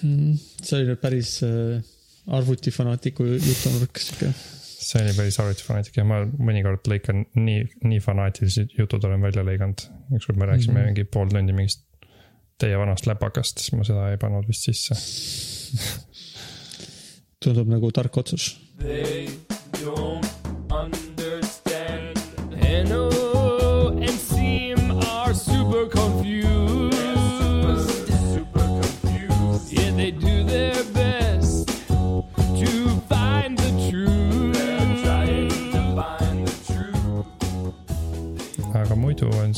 see oli nüüd päris äh, arvutifanatiku jutunurk sihuke. see oli päris arvutifanaatik ja ma mõnikord lõikan nii, nii fanaatilised jutud olen välja lõiganud. ükskord me rääkisime mm -hmm. mingi pool tundi mingist teie vanast läpakast, siis ma seda ei pannud vist sisse tundub nagu tark otsus. They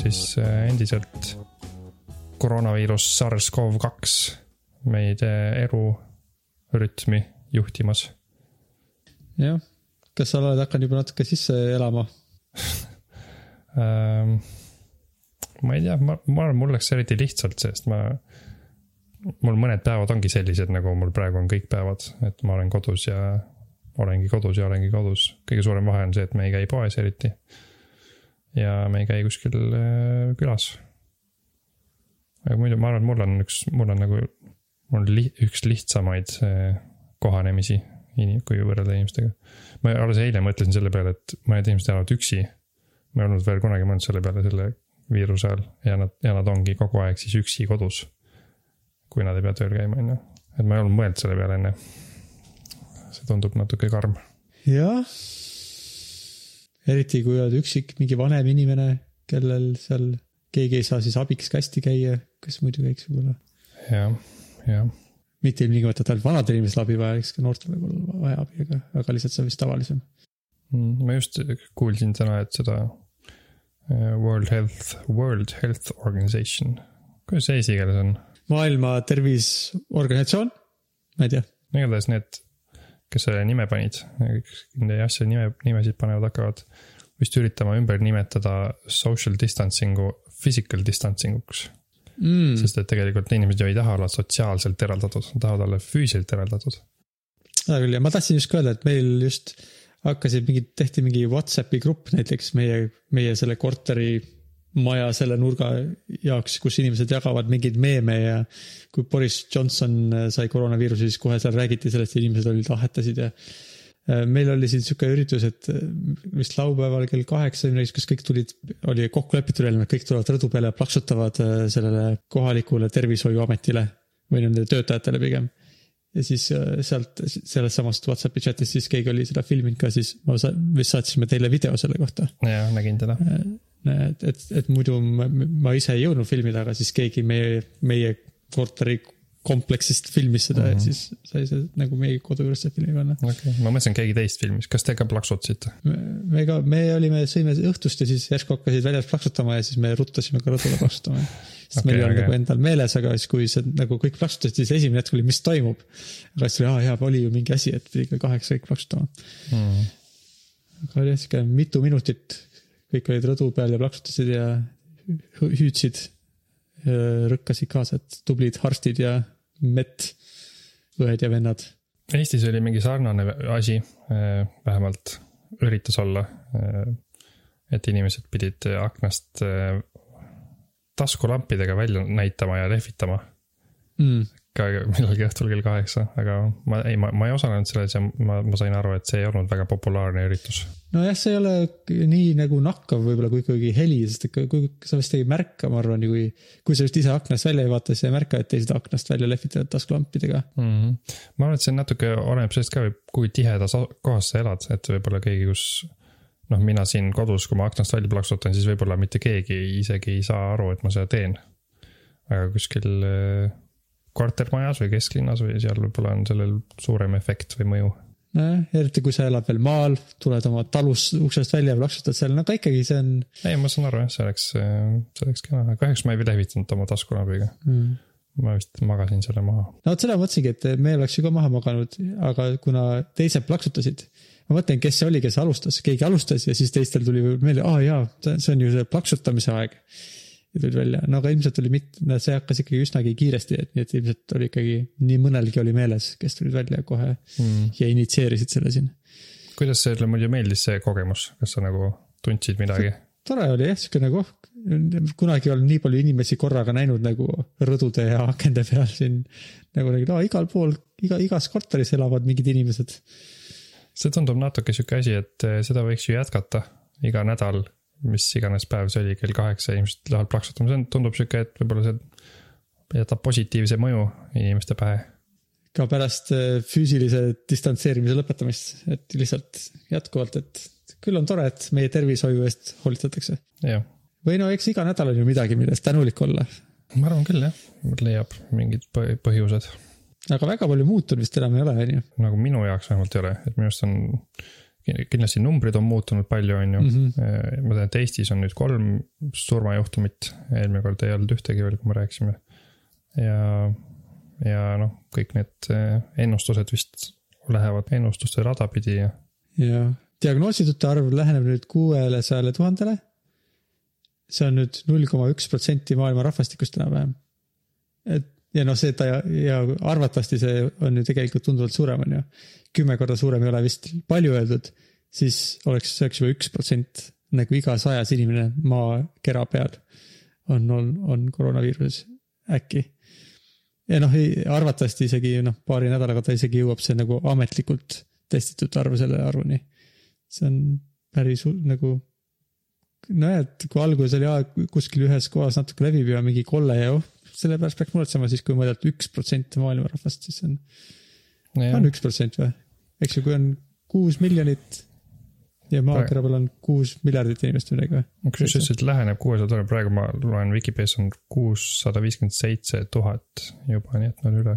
siis äh, endiselt koroonaviirus SARS-CoV-2 meid äh, elurütmi juhtimas jah, kas sa oled hakanud juba natuke sisse elama? ähm,. ma ei tea, ma, ma arvan, mul läks eriti lihtsalt, sest ma, mul mõned päevad ongi sellised, nagu mul praegu on kõik päevad, et ma olen kodus ja olengi kodus ja olengi kodus. kõige suurem vahe on see, et me ei käi poes eriti. Ja me ei käi kuskil äh, külas. aga muidu ma arvan, mul on üks, mul on nagu, mul on li, üks lihtsamaid äh, kohanemisi kui võrrelda inimestega. ma alles eile mõtlesin selle peale, et mõned inimesed elavad üksi. ma ei olnud veel kunagi mõelnud selle peale selle viiruse ajal ja nad, ja nad ongi kogu aeg siis üksi kodus. kui nad ei pea tööl käima, on ju. et ma ei olnud mõelnud selle peale enne. see tundub natuke karm. jah. Eriti kui oled üksik, mingi vanem inimene, kellel seal keegi ei saa siis abiks kästi käia, kes muidu käiks võib-olla. jah, jah mitte ilmtingimata, et ainult vanadel inimestel abi vaja, eks ka noortel võib olla vaja abi, aga, aga lihtsalt see on vist tavalisem. Mm, ma just kuulsin täna, et seda äh, World Health, World Health Organization, kuidas see eesti keeles on? maailma Terviseorganisatsioon, ma ei tea. igatahes need, kes selle nime panid, nende asja nime, nimesid panevad, hakkavad vist üritama ümber nimetada social distancing'u physical distancing uks mm.. sest et tegelikult inimesed ju ei taha olla sotsiaalselt eraldatud, nad tahavad olla füüsiliselt eraldatud. seda küll ja ma tahtsin just ka öelda, et meil just hakkasid mingid, tehti mingi Whatsappi grupp näiteks meie, meie selle korteri maja selle nurga jaoks, kus inimesed jagavad mingeid meeme ja kui Boris Johnson sai koroonaviiruse, siis kohe seal räägiti sellest, inimesed olid ahetasid ja Äh, meil oli siin sihuke üritus, et äh, vist laupäeval kell kaheksa, kas kõik tulid, oli kokku lepitud jälle, et kõik tulevad rõdu peale ja plaksutavad äh, sellele kohalikule tervishoiuametile või nende töötajatele pigem. ja siis sealt, sellest samast Whatsappi chat'ist siis keegi oli seda filminud ka, siis ma sa-, vist saatsime teile video selle kohta. jah, nägin teda. Et, et, et muidu ma, ma ise ei jõudnud filmida, aga siis keegi meie, meie korteri kompleksist filmis seda mm, -hmm. et mhm. siis sai see nagu meie kodu juures see filmi panna. okei okay., ma mõtlesin, keegi teist filmis, kas te ka plaksutasite? me ka, me olime, sõime õhtust ja siis järsku hakkasid väljas plaksutama ja siis me ruttasime ka rõdule plaksutama. sest okay, meil ei olnud okay. nagu endal meeles, aga siis, kui see nagu kõik plaksutasid, siis esimene hetk oli, mis toimub. aga siis oli, aa jaa, oli ju mingi asi, et pidi kell kaheksa kõik plaksutama mm. -hmm. aga oli sihuke mitu minutit, kõik olid rõdu peal ja plaksutasid ja hüüdsid rõkkasid kaasa, et tublid arstid ja mett, õed ja vennad. Eestis oli mingi sarnane asi, äh, vähemalt üritas olla. Et inimesed pidid aknast taskulampidega välja näitama ja lehvitama mm ka millalgi õhtul kell kaheksa, aga ma ei, ma, ma ei osalenud selles ja ma, ma sain aru, et see ei olnud väga populaarne üritus. Nojah, see ei ole nii nagu nakkav võib-olla kui ikkagi heli, sest et kui sa vist ei märka, ma arvan, kui, kui sa just ise aknast välja ei vaata, siis ei märka, et teised aknast välja lehvitavad taskulampidega mm. -hmm. ma arvan, et see natuke oleneb sellest ka, kui tihedas kohas sa elad, et võib-olla keegi, kus noh, mina siin kodus, kui ma aknast välja plaksutan, siis võib-olla mitte keegi isegi ei saa aru, et ma seda teen. aga kuskil kortermajas või kesklinnas või seal võib-olla on sellel suurem efekt või mõju. Nojah, eriti kui sa elad veel maal, tuled oma talust uksest välja ja plaksutad seal, no aga ikkagi see on. ei, ma saan aru jah, see oleks, see oleks kena, kahjuks ma ei lehvitanud oma taskulambiga mm ma vist magasin selle maha. no vot seda mõtlesingi, et me oleks ju ka maha maganud, aga kuna teised plaksutasid. ma mõtlen, kes see oli, kes alustas, keegi alustas ja siis teistel tuli meelde, aa jaa, see on ju see plaksutamise aeg ja tulid välja, no aga ilmselt oli mit-, no see hakkas ikkagi üsnagi kiiresti, et nii et ilmselt oli ikkagi nii mõnelgi oli meeles, kes tulid välja kohe mm. ja initsieerisid selle siin. kuidas sulle muidu meeldis see kogemus, kas sa nagu tundsid midagi? tore oli jah, siuke nagu oh, kunagi ei olnud nii palju inimesi korraga näinud nagu rõdude ja akende peal siin. nagu nägid, aa igal pool, iga, igas korteris elavad mingid inimesed. see tundub natuke sihuke asi, et eh, seda võiks ju jätkata iga nädal, mis iganes päev see oli, kell kaheksa inimesed lähevad plaksutama, see on, tundub sihuke, et võib-olla see jätab positiivse mõju inimeste pähe. ka pärast äh, füüsilise distantseerimise lõpetamist, et lihtsalt jätkuvalt, et küll on tore, et meie tervishoiu eest hoolitsetakse. või no eks iga nädal on ju midagi, mille eest tänulik olla. ma arvan küll jah, leiab mingid põ- põhjused, aga väga palju muutunud vist enam ei ole, on ju. nagu minu jaoks vähemalt ei ole, et minu arust on kindlasti numbrid on muutunud palju, on ju. ma tean, et Eestis on nüüd kolm surmajuhtumit, eelmine kord ei olnud ühtegi veel, kui me rääkisime. ja, ja noh, kõik need eh, ennustused vist lähevad ennustuste rada pidi ja ja diagnoositute arv läheneb nüüd kuuele sajale tuhandele. see on nüüd null koma üks protsenti maailma rahvastikust enam-vähem. et ja noh, see ta ja, ja arvatavasti see on ju tegelikult tunduvalt suurem, on ju. kümme korda suurem ei ole vist palju öeldud, siis oleks, see oleks juba üks protsent nagu iga sajas inimene maakera peal on, on, on koroonaviirus äkki. ja noh, arvatavasti isegi noh, paari nädalaga ta isegi jõuab see nagu ametlikult testitud arv selle arvuni. see on päris nagu, nojah, kui alguses oli aa, kuskil ühes kohas natuke levib ja mingi kolle ja oh, selle pärast peaks muretsema, siis kui mõelda, et üks protsent maailma rahvast, siis on, on üks protsent või? eks ju, kui on kuus miljonit ja maakera peal on kuus miljardit inimest või midagi või? kui sa ütlesid, et läheneb kuuesada tuhat, praegu ma loen Vikipeedias on kuussada viiskümmend seitse tuhat juba, nii et nad üle.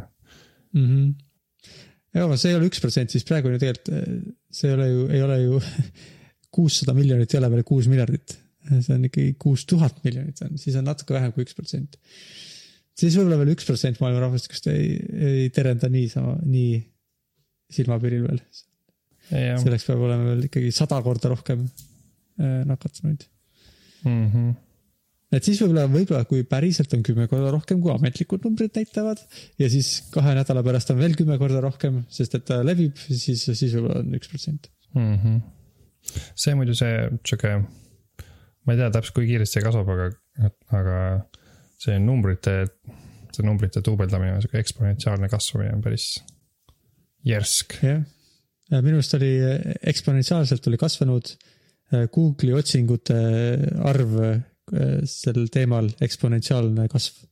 mm. -hmm. ja see ei ole üks protsent, siis praegu ju tegelikult, see ei ole ju, ei ole ju kuussada miljonit ei ole veel kuus miljardit. see on ikkagi kuus tuhat miljonit on, siis on natuke vähem kui üks protsent. siis võib-olla veel üks protsent maailma rahvastikust ei, ei terenda niisama, nii silmapiiril veel. selleks peab olema veel ikkagi sada korda rohkem äh, nakatunuid. Mhm. et siis võib-olla, võib-olla kui päriselt on kümme korda rohkem, kui ametlikud numbrid näitavad ja siis kahe nädala pärast on veel kümme korda rohkem, sest et ta levib, siis, siis võib-olla on üks protsent. See muidu see sihuke, ma ei tea täpselt, kui kiiresti see kasvab, aga, aga see numbrite, see numbrite duubeldamine, sihuke eksponentsiaalne kasvamine on päris järsk. jah, minu arust oli äh, eksponentsiaalselt oli kasvanud äh, Google'i otsingute arv äh, sel teemal eksponentsiaalne kasv.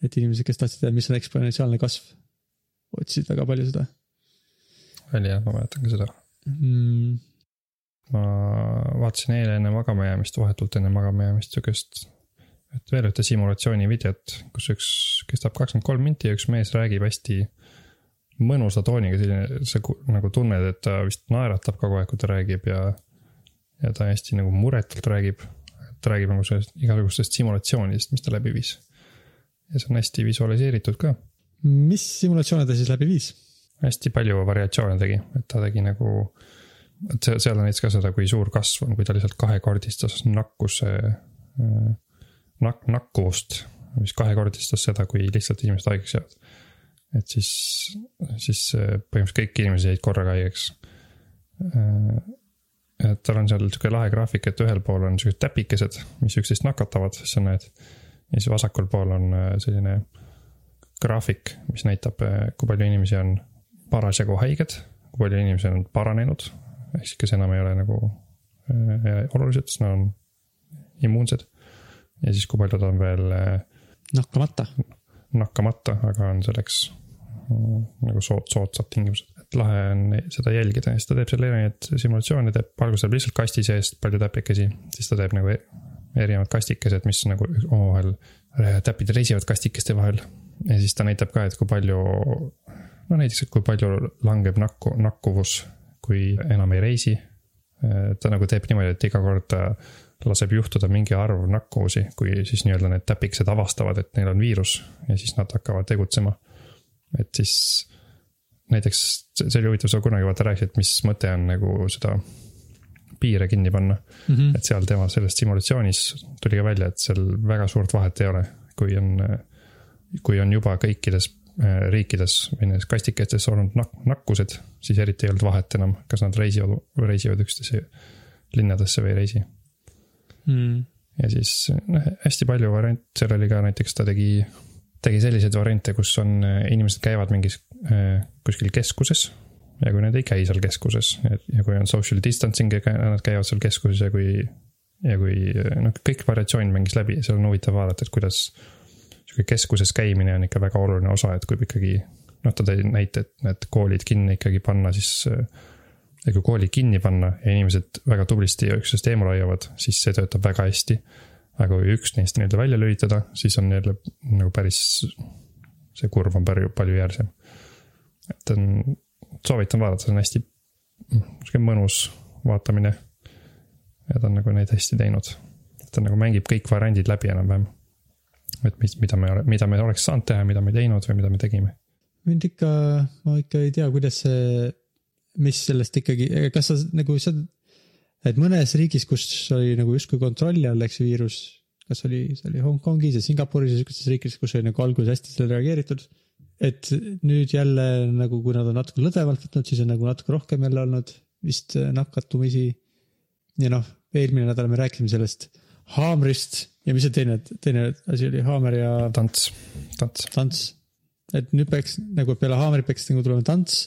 et inimesed, kes tahtsid teada, mis on eksponentsiaalne kasv, otsisid väga palju seda oli jah, ma mäletan ka seda. mm,. Ma vaatasin eile enne magama jäämist, vahetult enne magama jäämist sihukest, et veel ühte simulatsiooni videot, kus üks kestab kakskümmend kolm minti ja üks mees räägib hästi mõnusa tooniga, selline, sa nagu tunned, et ta vist naeratab kogu aeg, kui ta räägib ja ja ta hästi nagu muretult räägib, ta räägib nagu sellest igasugustest simulatsioonidest, mis ta läbi viis. ja see on hästi visualiseeritud ka, mis simulatsioone ta siis läbi viis? hästi palju variatsioone tegi, et ta tegi nagu et see, seal on näiteks ka seda, kui suur kasv on, kui ta lihtsalt kahekordistas nakkuse, nak-, nakkuvust, mis kahekordistas seda, kui lihtsalt inimesed haigeks jäävad. et siis, siis äh, põhimõtteliselt kõik inimesed jäid korraga haigeks. et tal on seal sihuke lahe graafik, et ühel pool on siuksed täpikesed, mis üksteist nakatavad, sa näed. ja siis vasakul pool on äh, selline graafik, mis näitab, kui palju inimesi on parasjagu haiged, kui palju inimesi on paranenud, ehk siis kes enam ei ole nagu äh, olulised, sest nad on immuunsed. ja siis, kui paljud on veel äh, nakkamata. nakkamata, aga on selleks äh, nagu sood-, soodsad tingimused. et lahe on seda jälgida ja siis ta teeb seal erinevaid simulatsioone, teeb, alguses teeb lihtsalt kasti seest palju täpikesi, siis ta teeb nagu e- erinevad kastikesed, mis nagu omavahel äh, täpid reisivad kastikeste vahel. ja siis ta näitab ka, et kui palju, no näiteks, et kui palju langeb nakku, nakkuvus, kui enam ei reisi. ta nagu teeb niimoodi, et iga kord ta laseb juhtuda mingi arv nakkuvusi, kui siis nii-öelda need täpikesed avastavad, et neil on viirus ja siis nad hakkavad tegutsema. et siis näiteks see oli huvitav, sa kunagi vaata rääkisid, mis mõte on nagu seda piire kinni panna. Mm -hmm. et seal tema selles simulatsioonis tuli ka välja, et seal väga suurt vahet ei ole, kui on, kui on juba kõikides riikides või nendes kastikestes olnud nak-, nakkused, siis eriti ei olnud vahet enam, kas nad reisivad, reisivad üksteise linnadesse või ei reisi. mm.. ja siis noh, hästi palju variante, seal oli ka näiteks ta tegi, tegi selliseid variante, kus on, inimesed käivad mingis äh, kuskil keskuses. ja kui nad ei käi seal keskuses ja kui on social distancing ja nad käivad seal keskuses ja kui, ja kui noh, kõik variatsioonid mängis läbi ja seal on huvitav vaadata, et kuidas sihuke keskuses käimine on ikka väga oluline osa, et kui ikkagi noh, ta tõi näite, et need koolid kinni ikkagi panna, siis äh, ja kui koolid kinni panna ja inimesed väga tublisti üksteisest eemal hoiavad, siis see töötab väga hästi. aga kui üks neist nii-öelda välja lülitada, siis on jälle nagu päris, see kurv on palju, palju järsem. et on, soovitan vaadata, see on hästi sihuke mõnus vaatamine. ja ta on nagu neid hästi teinud. ta nagu mängib kõik variandid läbi enam-vähem. Et mis, mida me, mida me oleks saanud teha, mida me ei teinud või mida me tegime. mind ikka, ma ikka ei tea, kuidas see, mis sellest ikkagi, kas sa nagu sa, et mõnes riigis, kus oli nagu justkui kontrolli all, eks ju, viirus, kas oli, see oli Hongkongis ja Singapuris ja sihukestes riikides, kus oli nagu alguses hästi sellele reageeritud. et nüüd jälle nagu, kui nad on natuke lõdvemalt võtnud, siis on nagu natuke rohkem jälle olnud vist nakatumisi. ja noh, eelmine nädal me rääkisime sellest haamrist ja mis see teine, teine asi oli, haamer ja tants, tants. tants. et nüüd peaks nagu peale haamrit peaks nagu tulema tants,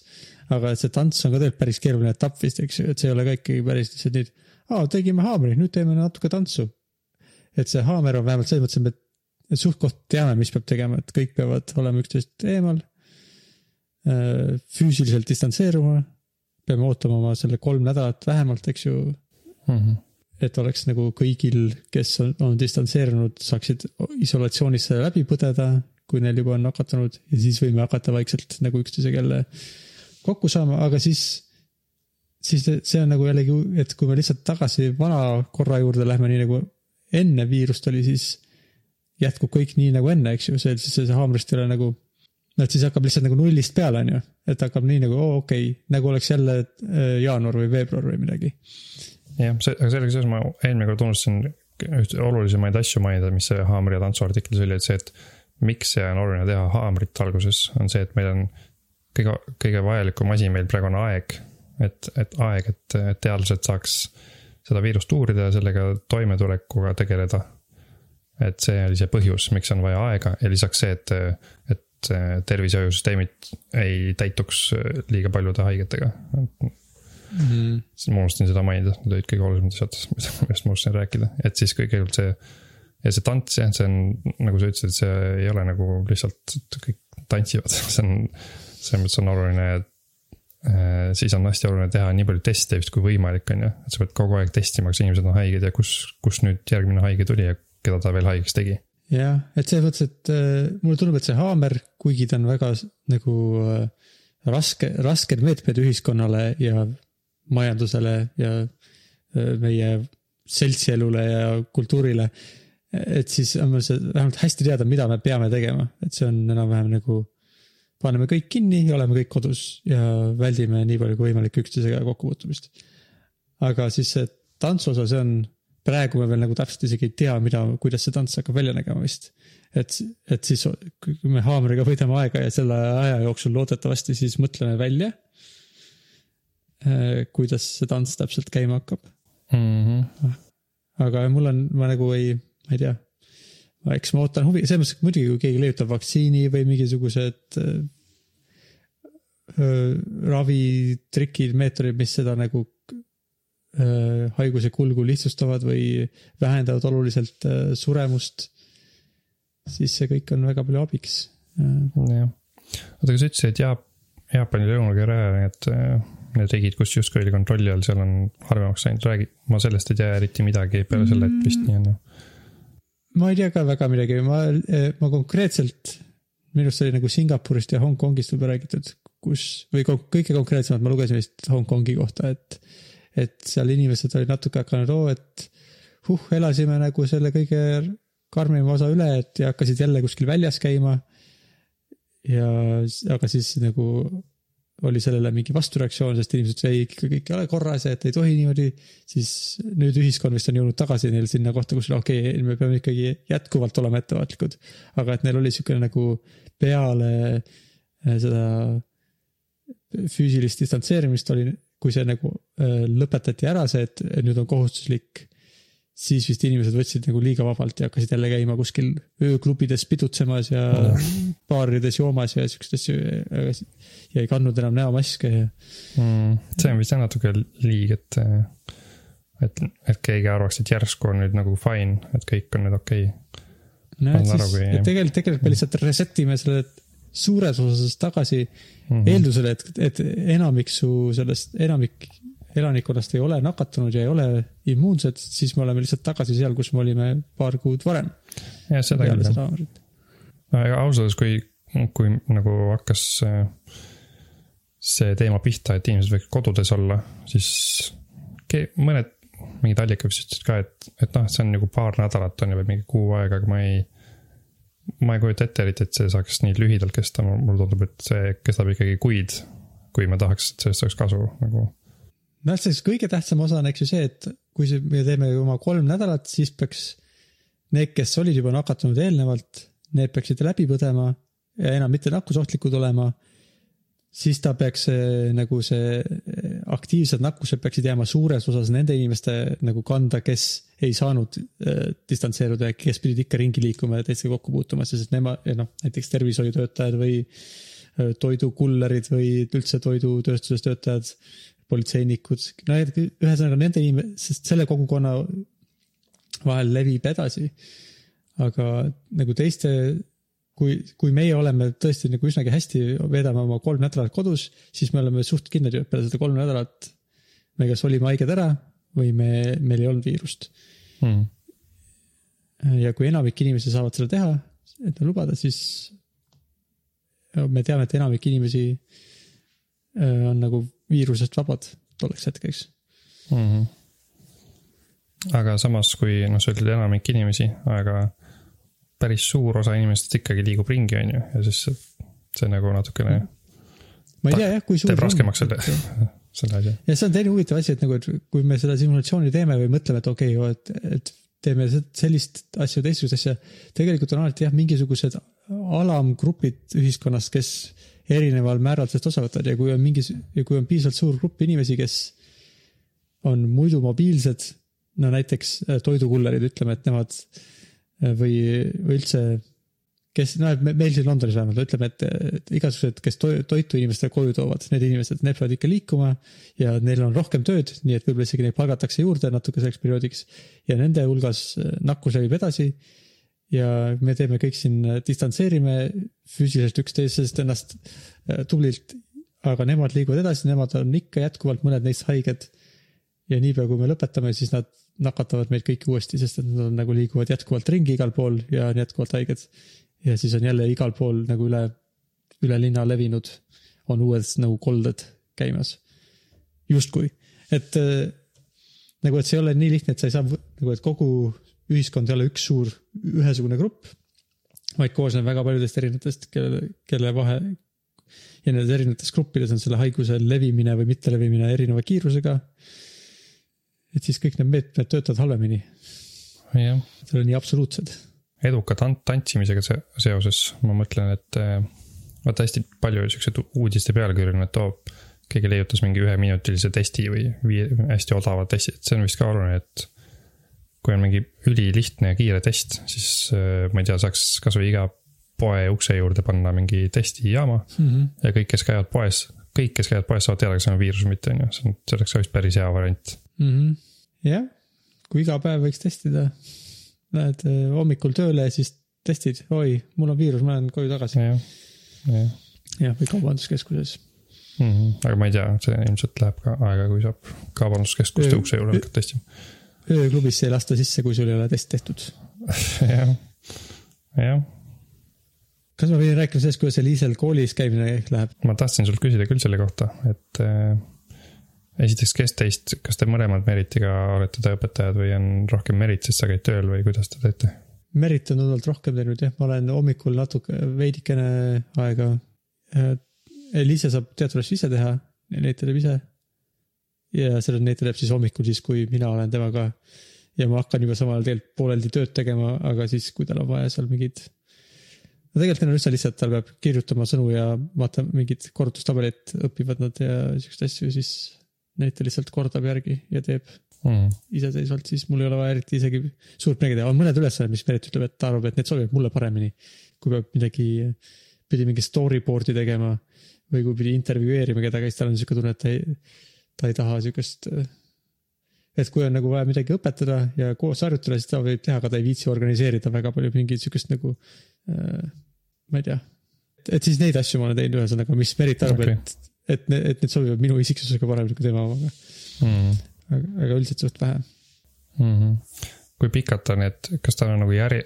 aga et see tants on ka tegelikult päris keeruline etapp vist, eks ju, et see ei ole ka ikkagi päris lihtsalt nüüd. aa, tegime haamri, nüüd teeme natuke tantsu. et see haamer on vähemalt selles mõttes, et me suht koht teame, mis peab tegema, et kõik peavad olema üksteisest eemal. füüsiliselt distantseeruma, peame ootama oma selle kolm nädalat vähemalt, eks ju Mhm. Et oleks nagu kõigil, kes on, on distantseerunud, saaksid isolatsioonis selle läbi põdeda, kui neil juba on nakatunud ja siis võime hakata vaikselt nagu üksteisega jälle kokku saama, aga siis, siis see on nagu jällegi, et kui me lihtsalt tagasi vana korra juurde lähme, nii nagu enne viirust oli, siis jätkub kõik nii nagu enne, eks ju, see, siis see haamrist ei ole nagu, no et siis hakkab lihtsalt nagu nullist peale, on ju, et hakkab nii nagu oo okei okay,, nagu oleks jälle äh, jaanuar või veebruar või midagi jah, see, aga sellega seoses ma eelmine kord unustasin ühte olulisemaid asju mainida, mis see haamri ja tantsu artiklis oli, et see, et miks see on oluline teha haamrit alguses, on see, et meil on kõige, kõige vajalikum asi meil praegu on aeg. et, et aeg, et et teadlased saaks seda viirust uurida ja sellega toimetulekuga tegeleda. et see oli see põhjus, miks on vaja aega ja lisaks see, et, et tervishoiusüsteemid ei täituks liiga paljude haigetega. mm. -hmm. ma unustasin seda mainida, need olid kõige olulisemad asjad, millest ma unustasin rääkida, et siis kõigepealt see. ja see tants jah, see on nagu sa ütlesid, see ei ole nagu lihtsalt et kõik tantsivad, see on. selles mõttes on oluline, et äh, siis on hästi oluline teha nii palju teste just kui võimalik, on ju, et sa pead kogu aeg testima, kas inimesed on haiged ja kus, kus nüüd järgmine haige tuli ja keda ta veel haigeks tegi. jah, et selles mõttes, et äh, mulle tundub, et see haamer, kuigi ta on väga nagu äh, raske, rasked meetmed ühiskonnale ja majandusele ja äh, meie seltsielule ja kultuurile. et siis on meil see vähemalt hästi teada, mida me peame tegema, et see on enam-vähem nagu paneme kõik kinni ja oleme kõik kodus ja väldime nii palju kui võimalik üksteisega kokkupuutumist. aga siis see tantsu osa, see on, praegu me veel nagu täpselt isegi ei tea, mida, kuidas see tants hakkab välja nägema vist. et, et siis, me haamriga võidame aega ja selle aja jooksul loodetavasti siis mõtleme välja. Kuidas see tants täpselt käima hakkab, Mm -hmm. aga mul on, ma nagu ei, ma ei tea. eks ma ootan huvi, selles mõttes, et muidugi kui keegi leiutab vaktsiini või mingisugused äh, äh, ravitrikid, meetodid, mis seda nagu äh, haiguse kulgu lihtsustavad või vähendavad oluliselt äh, suremust, siis see kõik on väga palju abiks. jah, oota, aga sa ütlesid, et Jaap-, Jaapani Lõuna-Korea, need, need riigid, kus justkui oli kontrolli all, seal on harvemaks läinud, räägi, ma sellest ei tea eriti midagi peale selle, et vist nii on ju. ma ei tea ka väga midagi, ma, ma konkreetselt, minu arust oli nagu Singapurist ja Hongkongist võib-olla räägitud, kus või kõige konkreetsemalt ma lugesin vist Hongkongi kohta, et, et seal inimesed olid natuke hakanud, oo, et huh, elasime nagu selle kõige karmima osa üle, et ja hakkasid jälle kuskil väljas käima. ja, aga siis nagu oli sellele mingi vastureaktsioon, sest inimesed ütlesid, ei ikka kõik ei ole korras ja et ei tohi niimoodi. siis nüüd ühiskond vist on jõudnud tagasi neil sinna kohta, kus okei okay,, me peame ikkagi jätkuvalt olema ettevaatlikud. aga et neil oli siukene nagu peale äh, seda füüsilist distantseerimist oli, kui see nagu äh, lõpetati ära, see, et nüüd on kohustuslik siis vist inimesed võtsid nagu liiga vabalt ja hakkasid jälle käima kuskil ööklubides pidutsemas ja baarides joomas ja siukseid asju. ja ei kandnud enam näomaske ja mm,. see on vist natuke liig, et, et, et keegi arvaks, et järsku on nüüd nagu fine, et kõik on nüüd okei okay.. no et siis et tegelikult, tegelikult me lihtsalt reset ime selle suures osas tagasi mm. -hmm. eeldusele, et, et enamik su sellest, enamik elanikkonnast ei ole nakatunud ja ei ole immuunsed, siis me oleme lihtsalt tagasi seal, kus me olime paar kuud varem. jah, seda küll jah. aga ausalt öeldes, kui, kui nagu hakkas äh, see teema pihta, et inimesed võiks kodudes olla, siis mõned mingid allikad ütlesid ka, et, et noh, see on nagu paar nädalat on ju või mingi kuu aega, aga ma ei. ma ei kujuta ette eriti, et see saaks nii lühidalt kesta, mulle tundub, et see kestab ikkagi kuid. kui me tahaks, et sellest oleks kasu nagu. noh, see kõige tähtsam osa on eks ju see, et kui see, me teeme oma kolm nädalat, siis peaks need, kes olid juba nakatunud eelnevalt, need peaksid läbi põdema ja enam mitte nakkusohtlikud olema. siis ta peaks see, nagu see aktiivsed nakkused peaksid jääma suures osas nende inimeste nagu kanda, kes ei saanud äh, distantseeruda ja kes pidid ikka ringi liikuma ja teistega kokku puutuma, sest nemad, noh näiteks tervishoiutöötajad või toidukullerid või üldse toidutööstuses töötajad, politseinikud, no ühesõnaga nende inimesed, sest selle kogukonna vahel levib edasi. aga nagu teiste, kui, kui meie oleme tõesti nagu üsnagi hästi, veedame oma kolm nädalat kodus, siis me oleme suht kindlad ju, et peale seda kolme nädalat me kas olime haiged ära või me, meil ei olnud viirust. Hmm. ja kui enamik inimesi saavad seda teha, et lubada, siis me teame, et enamik inimesi äh, on nagu viirusest vabad tolleks hetkeks. mm. -hmm. aga samas, kui noh, sa ütled enamik inimesi, aga päris suur osa inimestest ikkagi liigub ringi, on ju, ja siis see, nagu natukene ma ei tea jah, kui suur teeb raskemaks selle, selle asja. ja see on teine huvitav asi, et nagu, et kui me seda simulatsiooni teeme või mõtleme, et okei okay,, et, et teeme se- sellist asja, teistsugust asja. tegelikult on alati jah, mingisugused alamgrupid ühiskonnast, kes erineval määral sellest osa võtavad ja kui on mingi, kui on piisavalt suur grupp inimesi, kes on muidu mobiilsed, no näiteks äh, toidukullerid, ütleme, et nemad äh, või, või üldse kes, noh, et me- meil siin Londonis vähemalt ütleme, et, igasugused, kes to, toitu inimestele koju toovad, need inimesed, need peavad ikka liikuma ja neil on rohkem tööd, nii et võib-olla isegi neid palgatakse juurde natuke selleks perioodiks ja nende hulgas äh, nakkus levib edasi ja me teeme kõik siin, distantseerime füüsiliselt üksteisest ennast äh, tublilt, aga nemad liiguvad edasi, nemad on ikka jätkuvalt mõned neist haiged ja niipea, kui me lõpetame, siis nad nakatavad meid kõiki uuesti, sest et nad on nagu liiguvad jätkuvalt ringi igal pool ja on jätkuvalt haiged. ja siis on jälle igal pool nagu üle, üle linna levinud, on uued nagu kolded käimas. justkui, et äh, nagu, et see ei ole nii lihtne, et sa ei saa nagu, et kogu ühiskond ei ole üks suur ühesugune grupp, vaid koosneb väga paljudest erinevatest, kelle, kelle vahe ja nendes erinevates gruppides on selle haiguse levimine või mittelevimine erineva kiirusega. et siis kõik need meetmed töötavad halvemini, jah, need ole nii absoluutsed. eduka tant-, tantsimisega se- seoses ma mõtlen, et äh, vaata hästi palju siukseid uudiste pealkirju nüüd toob. keegi leiutas mingi üheminutilise testi või vii- hästi odava testi, et see on vist ka oluline, et kui on mingi ülilihtne ja kiire test, siis äh, ma ei tea, saaks kasvõi iga poe ukse juurde panna mingi testijaama Mm -hmm. ja kõik, kes käivad poes, kõik, kes käivad poes, saavad teada, kas on viirus või mitte, on ju, see on, see oleks ka vist päris hea variant. mm. -hmm. jah, kui iga päev võiks testida, lähed eh, hommikul tööle ja siis testid, oi, mul on viirus, ma lähen koju tagasi. jah, jah jah, või kaubanduskeskuses. mm. -hmm. aga ma ei tea, see ilmselt läheb ka aega, kui saab kaubanduskeskuste ukse juurde hakata testima. Ööklubisse ei lasta sisse, kui sul ei ole test tehtud. jah, jah, kas ma võin rääkida sellest, kuidas Eliisel koolis käimine läheb? ma tahtsin sult küsida küll selle kohta, et äh, esiteks, kes teist, kas te mõlemad Meritiga olete õpetajad või on rohkem Merit, sest sa käid tööl või kuidas te teete? Merit on tunduvalt rohkem teinud jah, ma olen hommikul natuke, veidikene aega. Eliise saab teatud asju ise teha, neid ta teeb ise. Ja seda ta teeb siis hommikul, siis kui mina olen temaga. ja ma hakkan juba samal ajal tegelikult pooleldi tööd tegema, aga siis, kui tal on vaja seal mingid. no tegelikult neil on üsna lihtsalt, tal peab kirjutama sõnu ja vaata mingid korrutustabelit õpivad nad ja siukseid asju, siis ta lihtsalt kordab järgi ja teeb. mm.. iseseisvalt, siis mul ei ole vaja eriti isegi suurt midagi teha, on mõned ülesanded, mis Merit ütleb, et ta arvab, et need sobivad mulle paremini. kui peab midagi, pidi mingi storyboard'i tegema või kui pidi intervjueerima kedagi, siis tal on siuke tunne, et ta ei, ta ei taha siukest. et kui on nagu vaja midagi õpetada ja koos harjutada, siis ta võib teha, aga ta ei viitsi organiseerida väga palju mingit siukest nagu äh,. ma ei tea, et siis neid asju ma olen teinud ühesõnaga, mis Merit arvab okay., et, et, et need sobivad minu isiksusega paremini kui tema omaga, Mm. aga, aga üldiselt suht vähe Mm -hmm. kui pikad ta need, kas tal on nagu järje,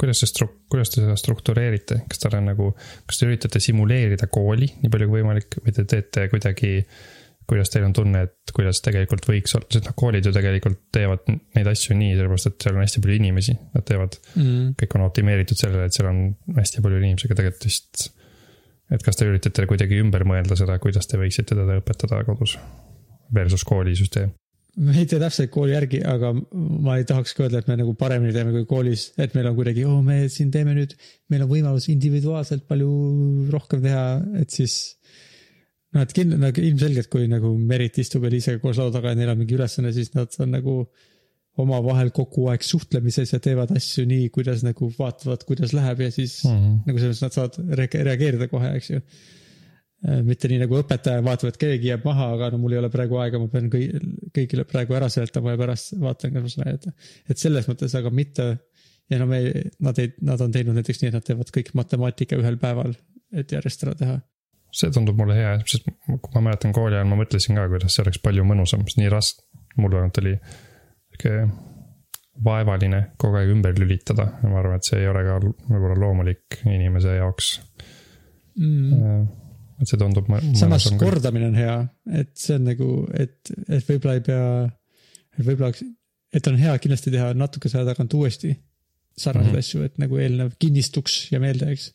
kuidas see stru-, kuidas te seda struktureerite, kas tal on nagu, kas te üritate simuleerida kooli nii palju kui võimalik või te teete kuidagi, kuidas teil on tunne, et kuidas tegelikult võiks olla, sest noh, koolid ju tegelikult teevad neid asju nii, sellepärast et seal on hästi palju inimesi, nad teevad, mm.. kõik on optimeeritud sellele, et seal on hästi palju inimesi, aga tegelikult vist. et kas te üritate kuidagi ümber mõelda seda, kuidas te võiksite teda õpetada kodus versus koolisüsteem tee täpselt kooli järgi, aga ma ei tahaks ka öelda, et me nagu paremini teeme kui koolis, et meil on kuidagi, oo, me siin teeme nüüd, meil on võimalus individuaalselt palju rohkem teha, et siis. Et kindlasti nagu ilmselgelt, kui nagu Merit istub Eliisega koos laua taga ja neil on mingi ülesanne, siis nad on nagu omavahel kogu aeg suhtlemises ja teevad asju nii, kuidas nagu vaatavad, kuidas läheb ja siis mm. mm. -hmm. nagu selles mõttes nad saavad re- reageerida kohe, eks ju. mitte nii nagu õpetaja vaatab, et keegi jääb maha, aga no mul ei ole praegu aega, ma pean kõi- kõigile praegu ära seletama ja pärast vaatan, kas ma saan aidata. et selles mõttes, aga mitte ja no me, nad ei, nad on teinud näiteks nii, et nad teevad kõik matemaatika ühel päeval, et järjest ära teha. See tundub mulle hea, sest kui ma mäletan kooli ajal ma mõtlesin ka, kuidas see oleks palju mõnusam, sest nii raske, mul vähemalt oli sihuke vaevaline kogu aeg ümber lülitada ja ma arvan, et see ei ole ka võib-olla loomulik inimese jaoks Mm.. et see tundub. samas. kordamine on hea, et see on nagu, et, et võib-olla ei pea, et võib-olla, et on hea kindlasti teha natukese aja tagant uuesti sarnaseid mm. -hmm. asju, et nagu eelnev kinnistuks ja meelde jääks.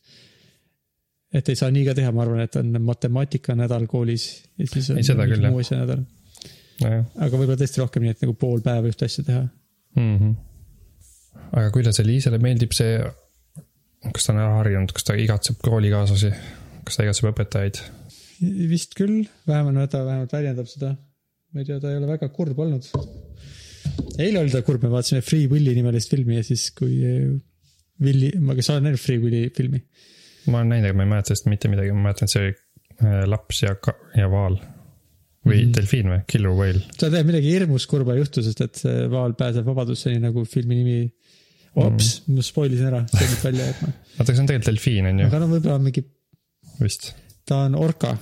Et ei saa nii ka teha, ma arvan, et on matemaatika-nädal koolis ja siis on Ei, muu asja nädal. nojah aga võib-olla tõesti rohkem nii, et nagu pool päeva ühte asja teha. mm. -hmm. aga kuidas Eliisele meeldib see, kas ta on ära harjunud, kas ta igatseb koolikaaslasi, kas ta igatseb õpetajaid? vist küll, vähemalt ta vähemalt väljendab seda. ma ei tea, ta ei ole väga kurb olnud. eile oli ta kurb, me vaatasime Free Willy nimelist filmi ja siis, kui eh, Willy, ma, kas sa oled näinud Free Willy filmi? Ma olen näinud, aga ma ei mäleta sellest mitte midagi, ma mäletan, et see oli äh, laps ja, ja vaal. või mm. -hmm. delfiin või, Killer Whale. seal tegelikult midagi hirmus kurba juhtu, sest et see vaal pääseb vabadusse, nii nagu filmi nimi. ops mm., ma spoilisin ära, see nüüd välja jääb. oota, see on tegelikult delfiin on ju, aga no võib-olla mingi, vist. ta on orka.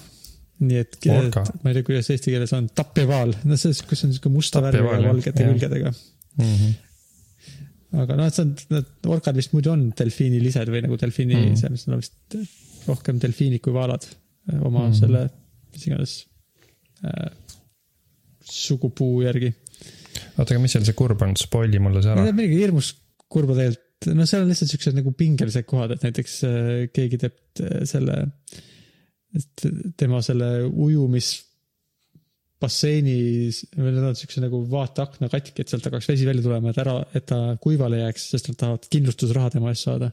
nii et, et ma ei tea, kuidas eesti keeles on, tapjavaal, no see, kus on siuke musta värviga valgete külgedega. Mm -hmm. Aga noh, see on, need orkad vist muidu on delfiinilised või nagu delfiini Mm. selles mõttes nad on vist rohkem delfiinid kui vaalad eh, oma Mm. selle, mis iganes äh, sugupuu järgi. oota, aga mis seal see kurb on, spoil'i mulle see ära on. midagi hirmus kurba tegelikult, no seal on lihtsalt siuksed nagu pingelised kohad, et näiteks äh, keegi teeb selle, et tema selle ujumis basseinis või need on siukse nagu vaateakna katki, et sealt hakkaks vesi välja tulema, et ära, et ta kuivale jääks, sest nad tahavad kindlustusraha tema eest saada.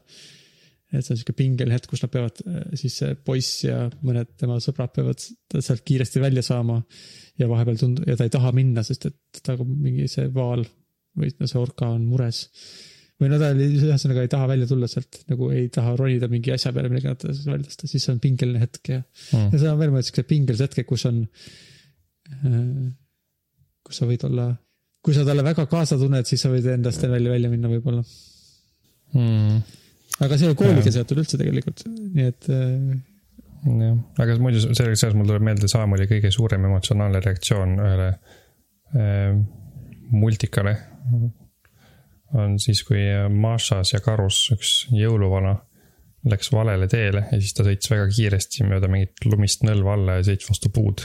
et see on siuke pingeline hetk, kus nad peavad, siis see poiss ja mõned tema sõbrad peavad sealt kiiresti välja saama. ja vahepeal tund-, ja ta ei taha minna, sest et ta mingi see vaal või no see orka on mures. või no ta oli ühesõnaga ei taha välja tulla sealt, nagu ei taha ronida mingi asja peale, millega ta välja tõsta, siis see on pingeline hetk ja Mm. ja seal on veel mõned siuksed pingelised hetked, kus on, kus sa võid olla, kui sa talle väga kaasa tunned, siis sa võid endast välja, välja minna võib-olla. Mm. aga see kooliga Jaa. seotud üldse tegelikult, nii et äh, jah, aga muidu sellega seoses mul tuleb meelde Saamoli kõige suurem emotsionaalne reaktsioon ühele äh, multikale. on siis, kui Mašas ja Karus, üks jõuluvana, läks valele teele ja siis ta sõitis väga kiiresti mööda mingit lumist nõlva alla ja sõitis vastu puud.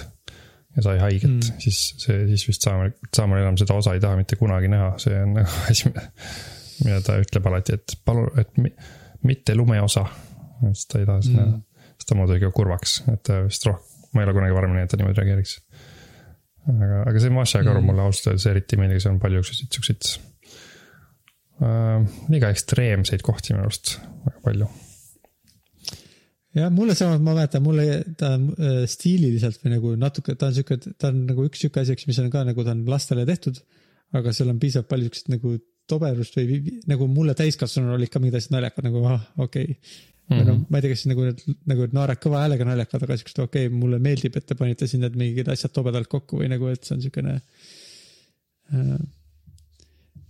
Ja sai haiget Mm. siis see, siis vist Saamol, Saamol enam seda osa ei taha mitte kunagi näha, see on nagu asi, mida ta ütleb alati, et palun, et mi, mitte lumeosa. siis ta ei taha seda mm., siis ta ikka kurvaks, et ta vist rohkem, ma ei ole kunagi varem näinud, et ta niimoodi reageeriks. aga, aga see Maša Karu Mm. mulle ausalt öeldes eriti meeldib, seal on palju siukseid, siukseid äh, liiga ekstreemseid kohti minu arust, väga palju. jah, mulle samas, ma mäletan, mulle ta äh, stiililiselt või nagu natuke, ta on sihuke, ta on nagu üks sihuke asi, eks, mis on ka nagu ta on lastele tehtud. aga seal on piisavalt palju siukest nagu toberust või nagu mulle täiskasvanuna olid ka mingid asjad naljakad nagu ah, okei okay.. või noh, ma ei tea, kas nagu need nagu naerad kõva häälega naljakad, aga siukest okei okay,, mulle meeldib, et te panite siin need mingid asjad tobedalt kokku või nagu, et see on siukene äh,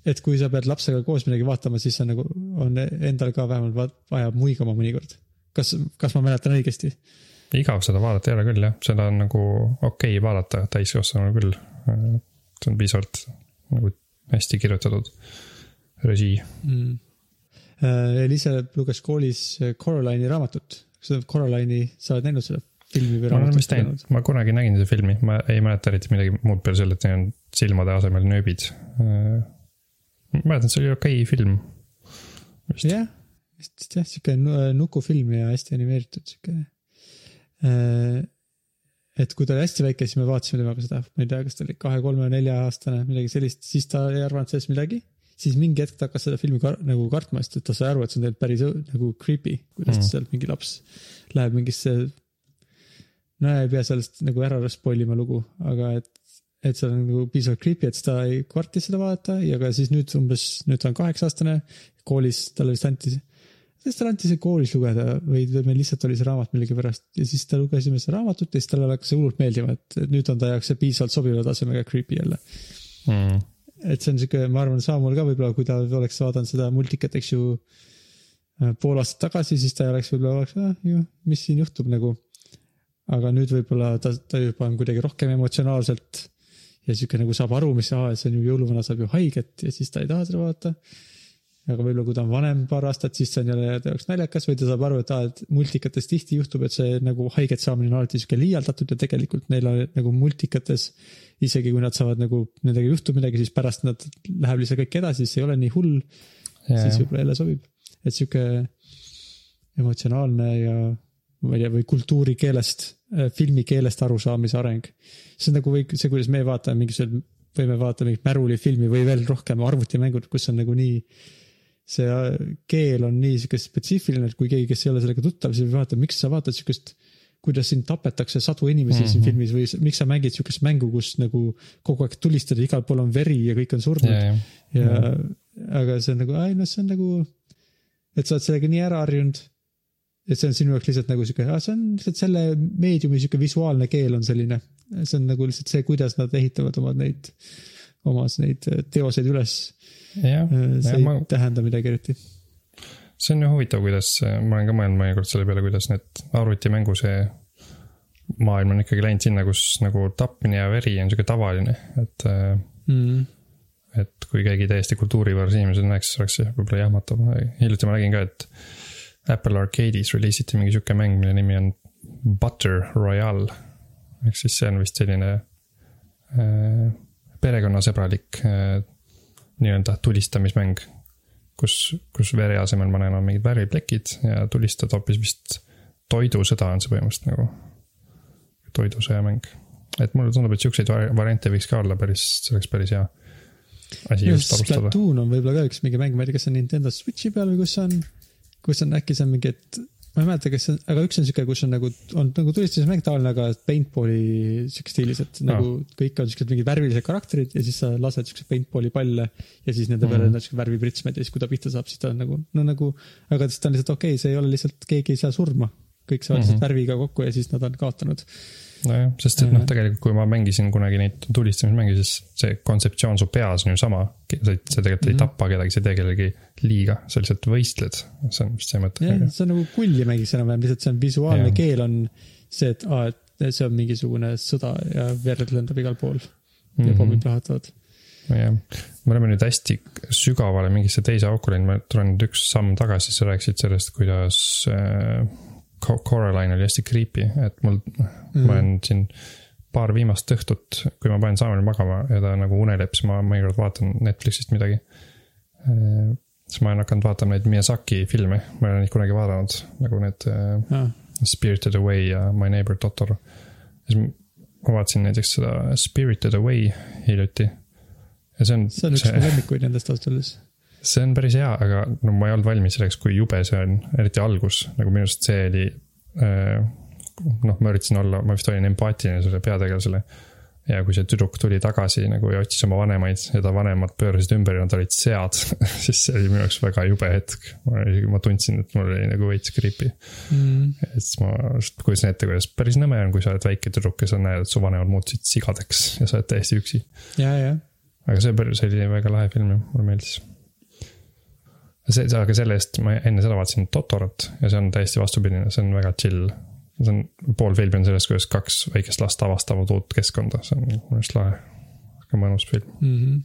et kui sa pead lapsega koos midagi vaatama, siis on nagu, on endal ka vähemalt va- vaja muigama mõnikord. kas, kas ma mäletan õigesti? igav seda vaadata ei ole küll jah, seda on nagu okei okay vaadata täiskasvanuna küll. see on piisavalt nagu hästi kirjutatud režii. mm.. Eliise luges koolis Coraline'i raamatut. kas sa Coraline'i, sa oled näinud seda filmi või ma olen vist raamatut? näinud, ma kunagi nägin seda filmi, ma ei mäleta eriti midagi muud peale selle, et neil on silmade asemel nööbid. ma mäletan, see oli okei okay film. jah, vist jah, sihuke nu- nukufilm ja hästi animeeritud sihuke. et kui ta oli hästi väike, siis me vaatasime temaga seda, ma ei tea, kas ta oli kahe-kolme-nelja-aastane, midagi sellist, siis ta ei arvanud sellest midagi. siis mingi hetk ta hakkas seda filmi kar nagu kartma, sest et ta sai aru, et see on tegelikult päris nagu creepy, kuidas Mm. sealt mingi laps läheb mingisse. no ei pea sellest nagu ära spoil ima lugu, aga et, et see on nagu piisavalt creepy, et ta ei kartis seda vaadata ja ka siis nüüd umbes, nüüd ta on kaheksa aastane, koolis talle vist anti, kas talle anti see koolis lugeda või meil lihtsalt oli see raamat millegipärast ja siis ta lugesime seda raamatut ja siis talle hakkas see hullult meeldima, et nüüd on ta jaoks see piisavalt sobiva tasemega creepy jälle. mm. et see on siuke, ma arvan, Saamul ka võib-olla, kui ta oleks vaadanud seda multikat, eks ju. pool aastat tagasi, siis ta ei oleks võib-olla oleks, ah ju, mis siin juhtub nagu. aga nüüd võib-olla ta, ta juba on kuidagi rohkem emotsionaalselt. ja siuke nagu saab aru, mis, aa, see on ju jõuluvana saab ju haiget ja siis ta ei taha seda vaadata. Aga võib-olla, kui ta on vanem paar aastat, siis see on jälle ta jaoks naljakas või ta saab aru, et aa, et multikates tihti juhtub, et see nagu haiget saamine on alati sihuke liialdatud ja tegelikult neil on nagu multikates isegi kui nad saavad nagu, nendega juhtub midagi, siis pärast nad läheb lihtsalt kõik edasi, siis ei ole nii hull, siis võib-olla jälle sobib. et sihuke emotsionaalne ja ma ei tea, või kultuurikeelest, filmikeelest arusaamise areng. see on nagu või see, kuidas me vaatame mingisugused, võime vaadata mingit märulifilmi või veel rohkem arvutimängud, kus on nagu nii see keel on nii sihuke spetsiifiline, et kui keegi, kes ei ole sellega tuttav, siis vaadata, miks sa vaatad siukest kuidas sind tapetakse sadu inimesi mm -hmm. siin Mhm. filmis või miks sa mängid siukest mängu, kus nagu kogu aeg tulistad ja igal pool on veri ja kõik on surnud ja, ja, ja aga see on nagu, ai noh, see on nagu, et sa oled sellega nii ära harjunud. et see on sinu jaoks lihtsalt nagu sihuke, see on lihtsalt selle meediumi sihuke visuaalne keel on selline. see on nagu lihtsalt see, kuidas nad ehitavad oma neid, omas neid teoseid üles. jah, see ja ei ma, tähenda midagi eriti. see on ju huvitav, kuidas, ma olen ka mõelnud mõnikord selle peale, kuidas need arvutimängu see maailm on ikkagi läinud sinna, kus nagu tapmine ja veri on sihuke tavaline, et äh, Mm. et kui keegi täiesti kultuurivõõras inimesel näeks, siis oleks võib-olla jahmatav. hiljuti ma nägin ka, et Apple Arcade'is reliisiti mingi sihuke mäng, mille nimi on Butter Royale. ehk siis see on vist selline äh, perekonnasõbralik äh, nii-öelda tulistamismäng. kus, kus vere asemel ma näen, on mingid värviplekid ja tulistad hoopis vist toidusõda on see põhimõtteliselt nagu. toidusõjamäng, et mulle tundub, et siukseid vari- variante võiks ka olla päris, see oleks päris hea asi just alustada. Splatoon on võib-olla ka üks mingi mäng, ma ei tea, kas see on Nintendo Switchi peal või kus see on, kus on äkki see on mingi, et ma ei mäleta, kas see on, aga üks on siuke, kus on nagu, on nagu tulistamismäng tavaline, aga paintball'i siuke stiilis, et Aa. nagu kõik on siuksed mingid värvilised karakterid ja siis sa lased siukseid paintball'i palle ja siis nende peale Mhm. on siuke värvipritsmed ja siis kui ta pihta saab, siis ta on nagu, no nagu, aga siis ta on lihtsalt okei okay,, see ei ole lihtsalt, keegi ei saa surma. kõik saavad lihtsalt värviga kokku ja siis nad on kaotanud. nojah, sest et noh, Äh. tegelikult kui ma mängisin kunagi neid tulistamismänge, siis see kontseptsioon su peas on ju sama. sa ei, sa tegelikult ei Mhm. tapa kedagi, sa ei tee kellelegi liiga, sa lihtsalt võistled, see on vist see mõte jah, see on nagu kulli mängiks enam-vähem, lihtsalt see on visuaalne ja. keel on see, et aa, et see on mingisugune sõda ja verd lendab igal pool ja Mhm. pommid plahvatavad. jah, me oleme nüüd hästi sügavale mingisse teise auku läinud, ma tulen nüüd üks samm tagasi, sa rääkisid sellest, kuidas äh, Coraline oli hästi creepy, et mul mm., ma olen siin paar viimast õhtut, kui ma panen Saamoni magama ja ta nagu uneleb, siis ma mõnikord vaatan Netflixist midagi. siis ma olen hakanud vaatama neid Miyazaki filme, ma ei ole neid kunagi vaadanud, nagu need Ah, Spirited Away ja My Neighbor Totoro. siis ma vaatasin näiteks seda Spirited Away hiljuti. ja see on, see on üks mu lemmikuid nendest ausalt öeldes. See on päris hea, aga no ma ei olnud valmis selleks, kui jube see on, eriti algus, nagu minu arust see oli noh, ma üritasin olla, ma vist olin empaatiline selle peategelasele. ja kui see tüdruk tuli tagasi nagu ja otsis oma vanemaid ja ta vanemad pöörasid ümber ja nad olid sead, siis see oli minu jaoks väga jube hetk. ma isegi, ma tundsin, et mul oli nagu veits creepy. mm.. et siis ma kujutasin ette, kuidas päris nõme on, kui sa oled väike tüdruk ja sa näed, et su vanemad muutusid sigadeks ja sa oled täiesti üksi. ja, ja, aga see, see oli väga lahe film ja mulle meeldis. see, aga selle eest ma enne seda vaatasin Totorot ja see on täiesti vastupidine, see on väga chill. see on, pool filmi on sellest, kuidas kaks väikest last avastavad uut keskkonda, see on minu arust lahe. väga mõnus film. mm. -hmm.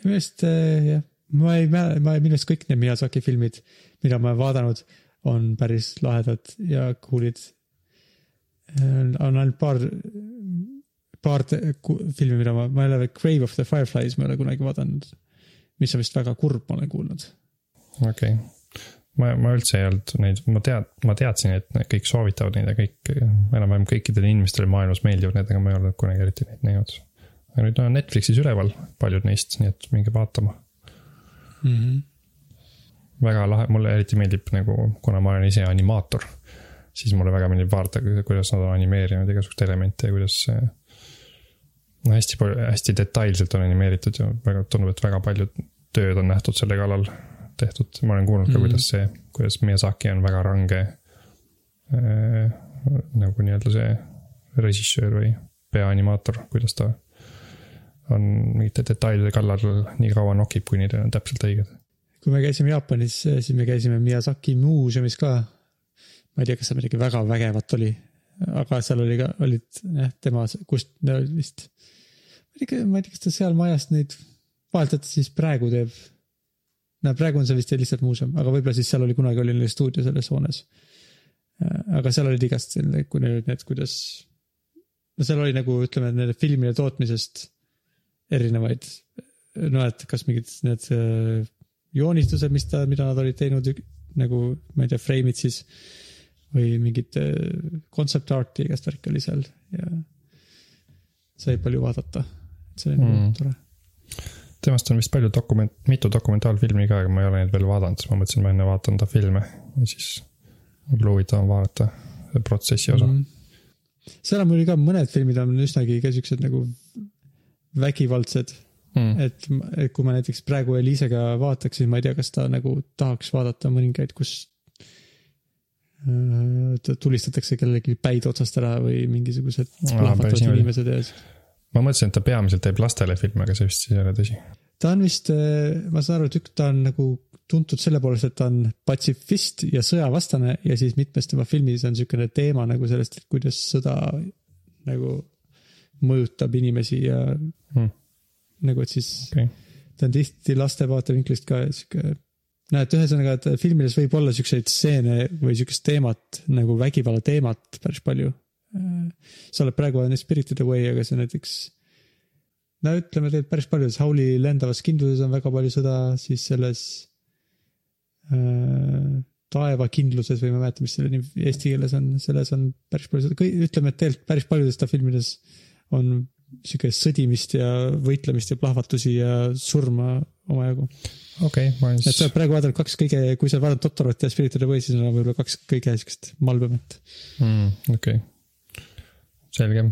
minu meelest äh, jah, ma ei mäleta, ma minu arust kõik need Miyazaki filmid, mida ma olen vaadanud, on päris lahedad ja cool'id. on ainult paar, paar filmi, mida ma, ma ei ole, Grave of the Fireflies ma ei ole kunagi vaadanud. mis on vist väga kurb, ma olen kuulnud. Okei okay.. ma, ma üldse ei olnud neid, ma tead, ma teadsin, et kõik soovitavad neid ja kõik, enam-vähem kõikidele inimestele maailmas meeldivad need, aga ma ei olnud kunagi eriti neid näinud. aga nüüd on Netflixis üleval paljud neist, nii et minge vaatama. Mm -hmm. väga lahe, mulle eriti meeldib nagu, kuna ma olen ise animaator, siis mulle väga meeldib vaadata, kuidas nad on animeerinud igasuguseid elemente ja kuidas see. no hästi palju, hästi detailselt on animeeritud ja väga tundub, et väga palju tööd on nähtud selle kallal tehtud, ma olen kuulnud ka mm, -hmm. kuidas see, kuidas Miyazaki on väga range äh,. nagu nii-öelda see režissöör või peaanimaator, kuidas ta on mingite detailide kallal nii kaua nokib, kuni need on täpselt õiged kui me käisime Jaapanis, siis me käisime Miyazaki muuseumis ka. ma ei tea, kas seal midagi väga vägevat oli, aga seal oli ka, olid jah, tema, kust vist. ma ei tea, ma ei tea, kas ta seal majas neid vahetult siis praegu teeb. No praegu on see vist lihtsalt muuseum, aga võib-olla siis seal oli kunagi oli neil stuudio selles hoones. aga seal olid igast, kui neil olid need, kuidas. no seal oli nagu ütleme, nende filmide tootmisest erinevaid. no et kas mingid need äh, joonistused, mis ta, mida nad olid teinud nagu, ma ei tea, frame'id siis. või mingit concept art'i igast värki oli seal ja sai palju vaadata. see oli nagu Mm. mm. tore. Temast on vist palju dokument, mitu dokumentaalfilmi ka, aga ma ei ole neid veel vaadanud, siis ma mõtlesin, ma enne vaatan ta filme ja siis võib olla huvitav vaadata see protsessi osa mm. -hmm. seal on muidugi ka mõned filmid on üsnagi ka siuksed nagu vägivaldsed, -hmm. et, et kui ma näiteks praegu Eliisega vaataks, siis ma ei tea, kas ta nagu tahaks vaadata mõningaid, kus äh, ta tulistatakse kellelegi päid otsast ära või mingisugused plahvatavad inimesed ja ma mõtlesin, et ta peamiselt teeb lastele filme, aga see vist siis ei ole tõsi. ta on vist, ma saan aru, et ük- ta on nagu tuntud selle poolest, et ta on patsifist ja sõjavastane ja siis mitmes tema filmis on niisugune teema nagu sellest, et kuidas sõda nagu mõjutab inimesi ja Hmm. nagu, et siis okei, ta on tihti laste vaatevinklist ka sihuke. no et ühesõnaga, et filmides võib olla siukseid stseene või siukest teemat nagu vägivalla teemat päris palju. Sa oled praegu on Spirited Away, aga see näiteks. no ütleme tegelikult päris palju, Hauli lendavas kindluses on väga palju sõda, siis selles äh, taevakindluses või ma ei mäleta, mis selle nimi eesti keeles on, selles on päris palju sõda, ütleme, et tegelikult päris paljudes ta filmides on sihuke sõdimist ja võitlemist ja plahvatusi ja surma omajagu. okei, ma olen et sa siis oled, praegu vaadanud kaks kõige, kui sa vaadanud Totorot ja Spirited Away, siis on võib-olla kaks kõige siukest malbemat. mm, okei okay., selge.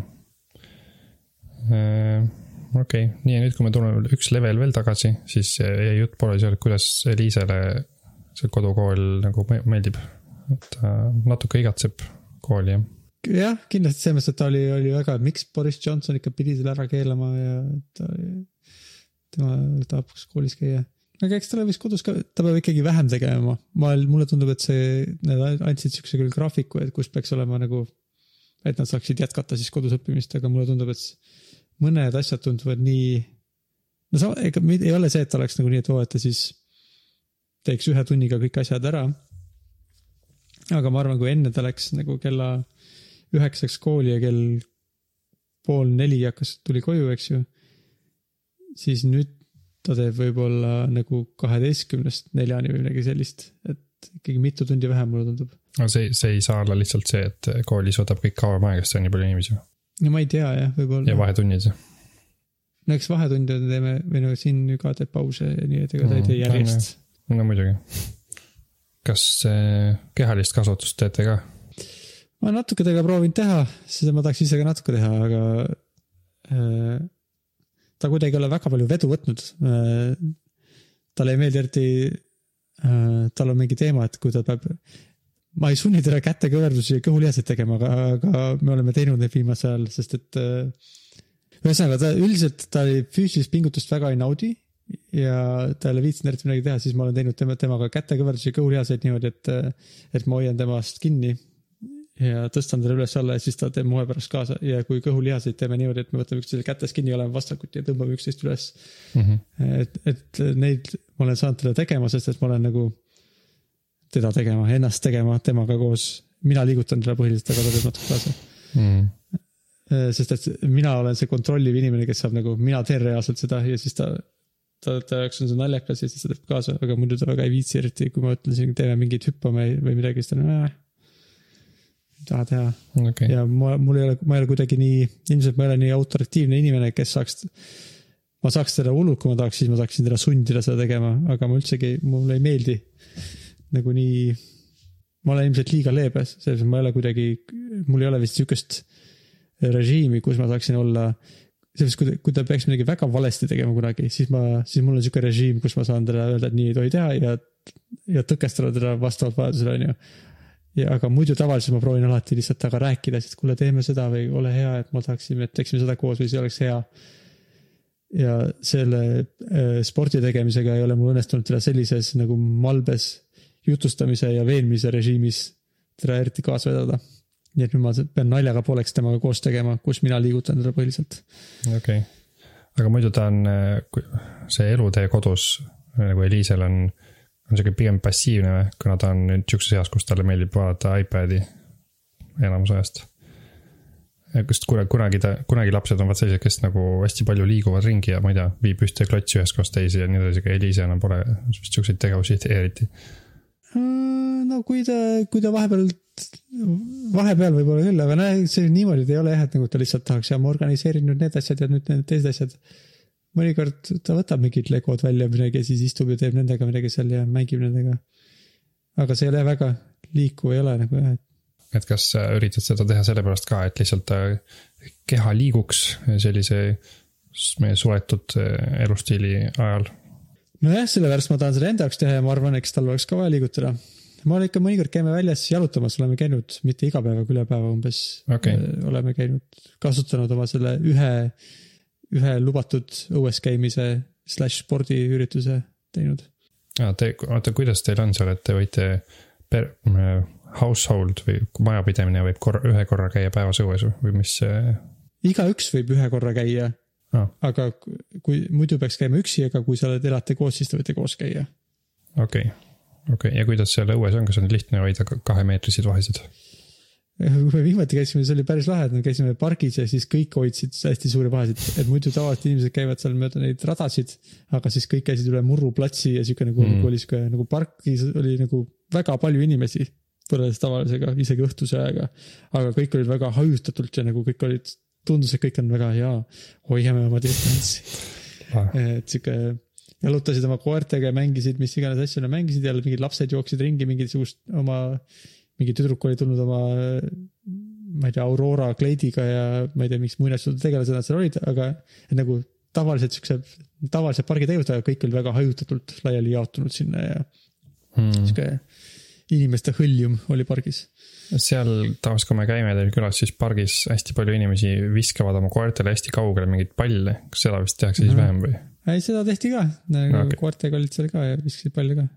okei, nii ja nüüd, kui me tuleme üks level veel tagasi, siis jäi jutt pooleli seal, kuidas Eliisele see kodukool nagu me- meeldib. et ta natuke igatseb kooli jah. jah, kindlasti selles mõttes, et ta oli, oli väga, miks Boris Johnson ikka pidi selle ära keelama ja ta, tema tahab koolis käia. aga eks talle võiks kodus ka, ta peab ikkagi vähem tegema. ma, mulle tundub, et see, need andsid siukse küll graafiku, et kus peaks olema nagu, et nad saaksid jätkata siis kodus õppimist, aga mulle tundub, et mõned asjad tunduvad nii. no sa, ega ei ole see, et oleks nagu nii, et oo, et ta siis teeks ühe tunniga kõik asjad ära. aga ma arvan, kui enne ta läks nagu kella üheksaks kooli ja kell pool neli hakkas, tuli koju, eks ju. siis nüüd ta teeb võib-olla nagu kaheteistkümnest neljani või midagi sellist, et ikkagi mitu tundi vähem, mulle tundub. aga see, see ei saa olla lihtsalt see, et koolis võtab kõik kauem aega, sest on nii palju inimesi no ma ei tea jah, ja võib-olla. vahetunnid. no eks vahetunde teeme või no siin ka teeb pause, nii et ega ta ei tee Mm, järjest. no muidugi. kas äh, kehalist kasvatust teete ka? ma natuke temaga proovinud teha, seda ma tahaks ise ka natuke teha, aga äh, ta kuidagi ei ole väga palju vedu võtnud äh,. talle ei meeldi eriti tal on mingi teema, et kui ta peab, ma ei sunni teda kätekõverdusi ja kõhulihaseid tegema, aga, aga me oleme teinud neid viimasel ajal, sest et äh, ühesõnaga ta üldiselt ta füüsilist pingutust väga ei naudi ja ta ei ole viitsinud eriti midagi teha, siis ma olen teinud tema, temaga kätekõverdusi kõhulihaseid niimoodi, et, et ma hoian temast kinni ja tõstan teda üles-alla ja siis ta teeb mu pärast kaasa ja kui kõhulihaseid teeme niimoodi, et me võtame üksteisel kätes kinni, oleme vastakuti ja tõmbame üksteist üles. et, et neid ma olen saanud teda tegema, sest et ma olen nagu teda tegema, ennast tegema temaga koos. mina liigutan teda põhiliselt, aga ta teeb natuke kaasa. sest et mina olen see kontrolliv inimene, kes saab nagu, mina teen reaalselt seda ja siis ta, ta, ta jaoks on see naljakas ja siis ta teeb kaasa, aga muidu ta väga ei viitsi eriti, kui ma ütlen siin, teeme mingit hüppame või midagi, siis ta on äh,. ei taha teha okei, ja ma, mul ei ole, ma ei ole kuidagi nii, ilmselt ma ei ole nii autoratiivne inimene, kes saaks. Ma saaks teda hullult, kui ma tahaks, siis ma saaksin teda sundida seda tegema, aga ma üldsegi, mulle ei meeldi nagu nii. ma olen ilmselt liiga leebe, selles mõttes ma ei ole kuidagi, mul ei ole vist sihukest režiimi, kus ma saaksin olla. selles, kui ta, kui ta peaks midagi väga valesti tegema kunagi, siis ma, siis mul on sihuke režiim, kus ma saan talle öelda, et nii ei tohi teha ja, ja tõkestada teda vastavalt vajadusele, onju ja aga muidu tavaliselt ma proovin alati lihtsalt temaga rääkida, et kuule, teeme seda või ole hea, et ma tahaksime, et teeksime seda koos või see oleks hea. Ja selle äh, spordi tegemisega ei ole mul õnnestunud teda sellises nagu malbes jutustamise ja veenmise režiimis teda eriti kaasa vedada. nii et nüüd ma pean naljaga pooleks temaga koos tegema, kus mina liigutan teda põhiliselt. okei. aga muidu ta on, see elutee kodus nagu Eliisel on, on sihuke pigem passiivne kuna ta on nüüd sihukeses eas, kus talle meeldib vaadata iPad'i enamus ajast. Kas kunagi, kunagi ta, kunagi lapsed on vaat sellised, kes nagu hästi palju liiguvad ringi ja ma ei tea, viib ühte klotsi ühest kohast teise ja nii edasi, aga Eliise enam pole vist siukseid tegevusi eriti. no kui ta, kui ta vahepeal, vahepeal võib-olla küll, aga noh, see niimoodi, et ei ole jah, et nagu ta lihtsalt tahaks ja ma organiseerin nüüd need asjad ja nüüd need teised asjad. mõnikord ta võtab mingid legod välja midagi ja siis istub ja teeb nendega midagi seal ja mängib nendega. aga see ei ole väga liikuv ei ole nagu jah, et et kas sa üritad seda teha sellepärast ka, et lihtsalt ta keha liiguks sellise meie suletud eh, elustiili ajal. nojah, sellepärast ma tahan seda enda jaoks teha ja ma arvan, eks tal oleks ka vaja liigutada. ma olen ikka mõnikord käime väljas jalutamas, oleme käinud mitte iga päev, aga üle päeva umbes. Äh, oleme käinud, kasutanud oma selle ühe, ühe lubatud õues käimise slaš spordiürituse teinud. Te, oota, kuidas teil on seal, et te võite per-, household või majapidamine võib korra, ühe korra käia päevas õues või- mis see igaüks võib ühe korra käia ah,, aga kui muidu peaks käima üksi, aga kui sa oled, elate koos, siis te võite koos käia. okei okay., okei okay. ja kuidas seal õues on, kas on lihtne hoida ka- kahemeetriseid vahesid? kui me viimati käisime, see oli päris lahe, et me käisime pargis ja siis kõik hoidsid hästi suuri vahesid, et muidu tavaliselt inimesed käivad seal mööda neid radasid, aga siis kõik käisid üle Murru platsi ja sihuke nagu Mm. mm. oli sihuke nagu pargis oli nagu väga palju inimesi võrreldes tavalisega, isegi õhtuse ajaga. aga kõik olid väga hajutatult ja nagu kõik olid, tundus, et kõik on väga hea, hoiame oma distantsi. Ah, et sihuke jalutasid oma koertega ja mängisid mis iganes asju nad mängisid, jälle mingid lapsed jooksid ringi mingisugust oma, mingi tüdruk oli tulnud oma, ma ei tea, Aurora kleidiga ja ma ei tea, miks muinasjututegelased nad seal olid, aga nagu tavaliselt siukse, tavalised pargitegevused, aga kõik olid väga hajutatult laiali jaotunud sinna ja hmm. sihuke inimeste hõljum oli pargis. seal tavaliselt, kui me käime teil külas, siis pargis hästi palju inimesi viskavad oma koertele hästi kaugele mingeid palle, kas seda vist tehakse siis Mhm. vähem või ei, seda tehti ka, nagu Okei. okay. koertega olid seal ka ja viskasid palle ka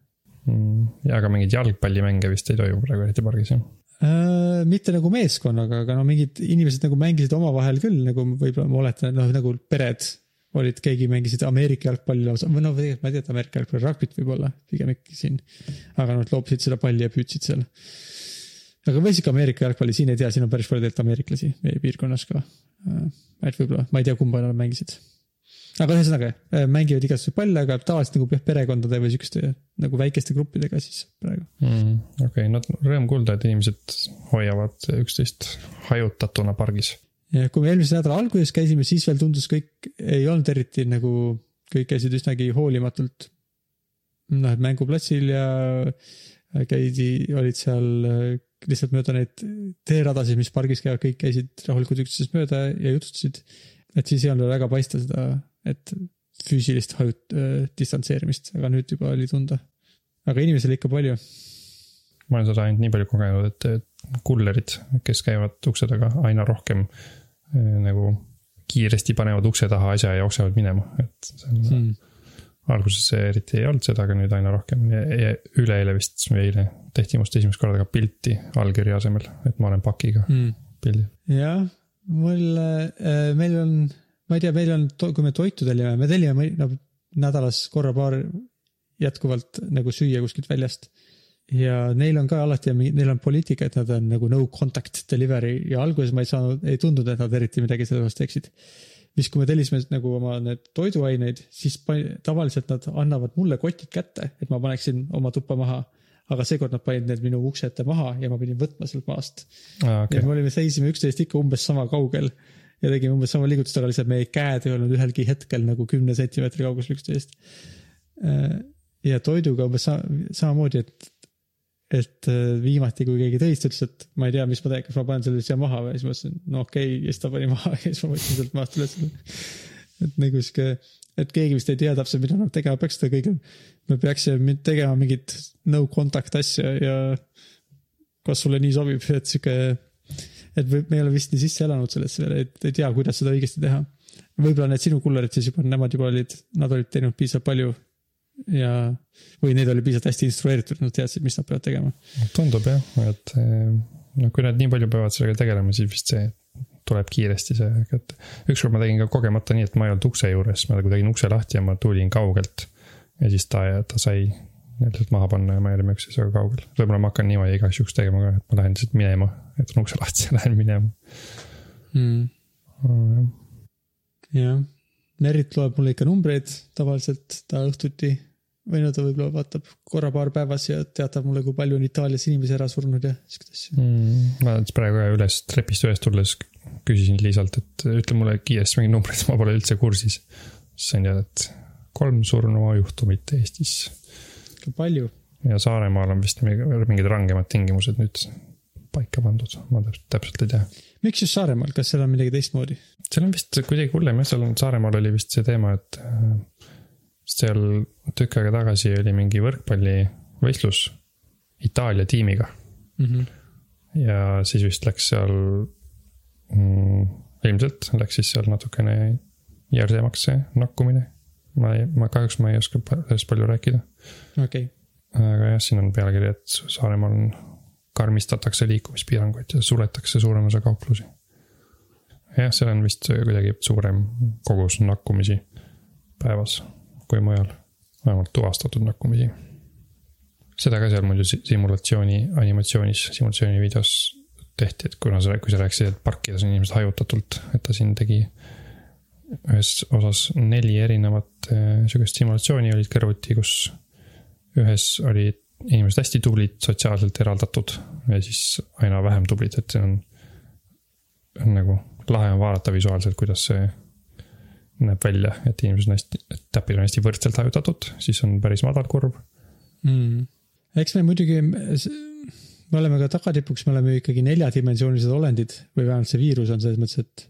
mm.? ja aga mingeid jalgpallimänge vist ei toimu praegu eriti pargis jah? Äh, mitte nagu meeskonnaga, aga no mingid inimesed nagu mängisid omavahel küll nagu võib-olla ma oletan, noh nagu pered olid, keegi mängisid Ameerika jalgpalli lausa, või no tegelikult ma ei tea, et Ameerika jalgpalli rugby't võib-olla pigem ikka siin. aga nad loopisid seda palli ja püüdsid seal. aga või sihuke Ameerika jalgpalli, siin ei tea, siin on päris palju tegelikult ameeriklasi meie piirkonnas ka. et võib-olla, ma ei tea, kumba nad mängisid. aga ühesõnaga äh, mängivad igasuguseid palle, aga tavaliselt nagu jah, perekondade või sihukeste nagu väikeste gruppidega siis praegu. mm,. okei okay,, no rõõm kuulda, et inimesed hoiavad üksteist hajutatuna pargis. Kui me eelmise nädala alguses käisime, siis veel tundus kõik ei olnud eriti nagu, kõik käisid üsnagi hoolimatult. noh, et mänguplatsil ja käidi, olid seal lihtsalt mööda neid teeradasid, mis pargis käivad, kõik käisid rahulikult üksteisest mööda ja jutustasid. et siis ei olnud väga paista seda, et füüsilist hajut-, distantseerimist, aga nüüd juba oli tunda. aga inimesi oli ikka palju. ma olen seda ainult nii palju kogenud, et kullerid, kes käivad ukse taga aina rohkem nagu kiiresti panevad ukse taha asja ja jooksevad minema, et see on mm., alguses see eriti ei olnud seda, aga nüüd aina rohkem ja, ja üleeile vist või eile tehti must esimest korda ka pilti allkirja asemel, et ma olen pakiga Mm. pildil. jah, mul, meil on, ma ei tea, meil on, kui me toitu tellime, me tellime no, nädalas korra-paar jätkuvalt nagu süüa kuskilt väljast. Ja neil on ka alati, neil on poliitika, et nad on nagu no contact delivery ja alguses ma ei saanud, ei tundunud, et nad eriti midagi selle vastu teeksid. siis, kui me tellisime nagu oma need toiduaineid, siis tavaliselt nad annavad mulle kotid kätte, et ma paneksin oma tuppa maha. aga seekord nad panid need minu ukse ette maha ja ma pidin võtma sealt maast ja okei, me olime, seisime üksteist ikka umbes sama kaugel ja tegime umbes sama liigutust, aga lihtsalt meie käed ei olnud ühelgi hetkel nagu kümne sentimeetri kaugusel üksteist. ja toiduga umbes sa- samamoodi, et, et äh, viimati, kui keegi ta ütles, et ma ei tea, mis ma teen, kas ma panen selle siia maha või siis ma ütlesin, no okei okay., ja siis ta pani maha ja siis ma võtsin sealt maast üles. et nagu sihuke, et keegi vist ei tea täpselt, mida nad tegema peaks, seda kõige, me peaksime tegema mingit no contact asja ja kas sulle nii sobib, et sihuke, et või me ei ole vist nii sisse elanud sellesse veel, et ei tea, kuidas seda õigesti teha. võib-olla need sinu kullerid siis juba, nemad juba olid, nad olid teinud piisavalt palju ja, või neid oli piisavalt hästi instrueeritud, nad teadsid, mis nad peavad tegema. tundub jah, et noh, kui nad nii palju peavad sellega tegelema, siis vist see tuleb kiiresti see, et ükskord ma tegin ka kogemata nii, et ma ei olnud ukse juures, ma nagu tegin ukse lahti ja ma tulin kaugelt. ja siis ta, ta sai lihtsalt maha panna ja me olime üksteisest väga kaugel. võib-olla ma hakkan niimoodi igaks juhuks tegema ka, et ma lähen lihtsalt minema, jätan ukse lahti ja lähen minema. Mm. jah, Merit loeb mulle ikka numbreid tavaliselt, ta õhtuti või no ta võib-olla vaatab korra-paar päevas ja teatab mulle, kui palju on Itaalias inimesi ära surnud ja siukest asja. mm,. ma nüüd praegu ka üles, trepist üles tulles küsisin Liisalt, et ütle mulle kiiresti mingid numbrid, ma pole üldse kursis. siis sain teada, et kolm surnujuhtumit Eestis palju. ja Saaremaal on vist mingi- mingid rangemad tingimused nüüd paika pandud, ma täpselt, täpselt ei tea. miks just Saaremaal, kas seal on midagi teistmoodi? seal on vist kuidagi hullem jah, seal on Saaremaal oli vist see teema, et äh, seal tükk aega tagasi oli mingi võrkpallivõistlus Itaalia tiimiga Mm -hmm. ja siis vist läks seal mm,, ilmselt läks siis seal natukene järsemaks see nakkumine. ma ei, ma kahjuks ma ei oska sellest palju rääkida, okei okay., aga jah, siin on pealkiri, et Saaremaal on, karmistatakse liikumispiiranguid ja suletakse suurem osa kauplusi. jah, seal on vist kuidagi suurem kogus nakkumisi päevas kui mujal, vähemalt tuvastatud nakkumisi. seda ka seal muidu si- simulatsiooni animatsioonis, simulatsiooni videos tehti, et kuna sa, kui sa rääkisid, et parkides on inimesed hajutatult, et ta siin tegi ühes osas neli erinevat eh, sihukest simulatsiooni olid kõrvuti, kus ühes olid inimesed hästi tublid, sotsiaalselt eraldatud ja siis aina vähem tublid, et see on, on nagu lahe on vaadata visuaalselt, kuidas see näeb välja, et inimesed on hästi, täpid on hästi võrdselt hajutatud, siis on päris madal kurv. mm.. eks me muidugi, me oleme ka tagatipuks, me oleme ikkagi neljadimensioonilised olendid või vähemalt see viirus on selles mõttes, et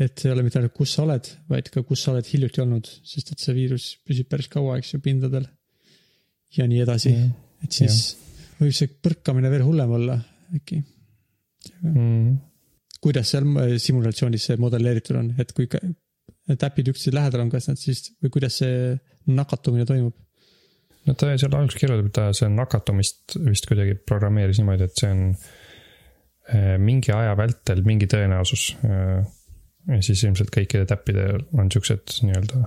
et see ei ole mitte ainult, kus sa oled, vaid ka kus sa oled hiljuti olnud, sest et see viirus püsib päris kaua, eks ju, pindadel. ja nii edasi, et siis võib see põrkamine veel hullem olla äkki. Mm. kuidas seal äh, simulatsioonis see modelleeritud on, et kui need äpid üksteise lähedal on, kas nad siis või kuidas see nakatumine toimub? no ta seal alguses kirjutab, et ta see nakatumist vist kuidagi programmeeris niimoodi, et see on eh, mingi aja vältel mingi tõenäosus. ja siis ilmselt kõikidel täppidel on siuksed nii-öelda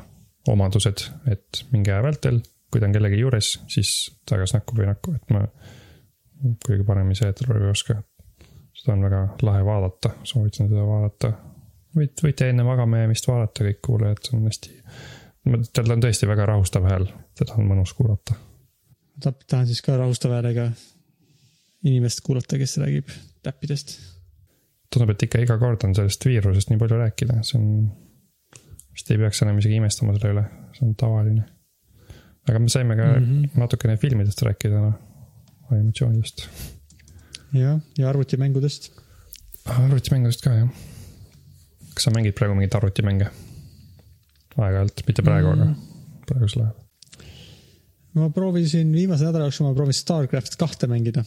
omadused, et mingi aja vältel, kui ta on kellegi juures, siis ta kas nakkub või ei nakku, et ma kuidagi paremini seletada praegu ei oska. seda on väga lahe vaadata, soovitan seda vaadata. võite, võite enne magama jäämist vaadata kõik kuulajad, see on hästi, tal on tõesti väga rahustav hääl, teda on mõnus kuulata ta, tahan siis ka rahustava häälega inimest kuulata, kes räägib täppidest. tundub, et ikka iga kord on sellest viirusest nii palju rääkida, see on, vist ei peaks enam isegi imestama selle üle, see on tavaline. aga me saime ka mm. -hmm. natukene filmidest rääkida, noh, animatsioonidest. jah, ja arvutimängudest. arvutimängudest ka jah. Kas sa mängid praegu mingeid arvutimänge? aeg-ajalt, mitte praegu mm., aga praegusel ajal. ma proovisin viimase nädala jooksul, ma proovisin Starcraft kahte mängida.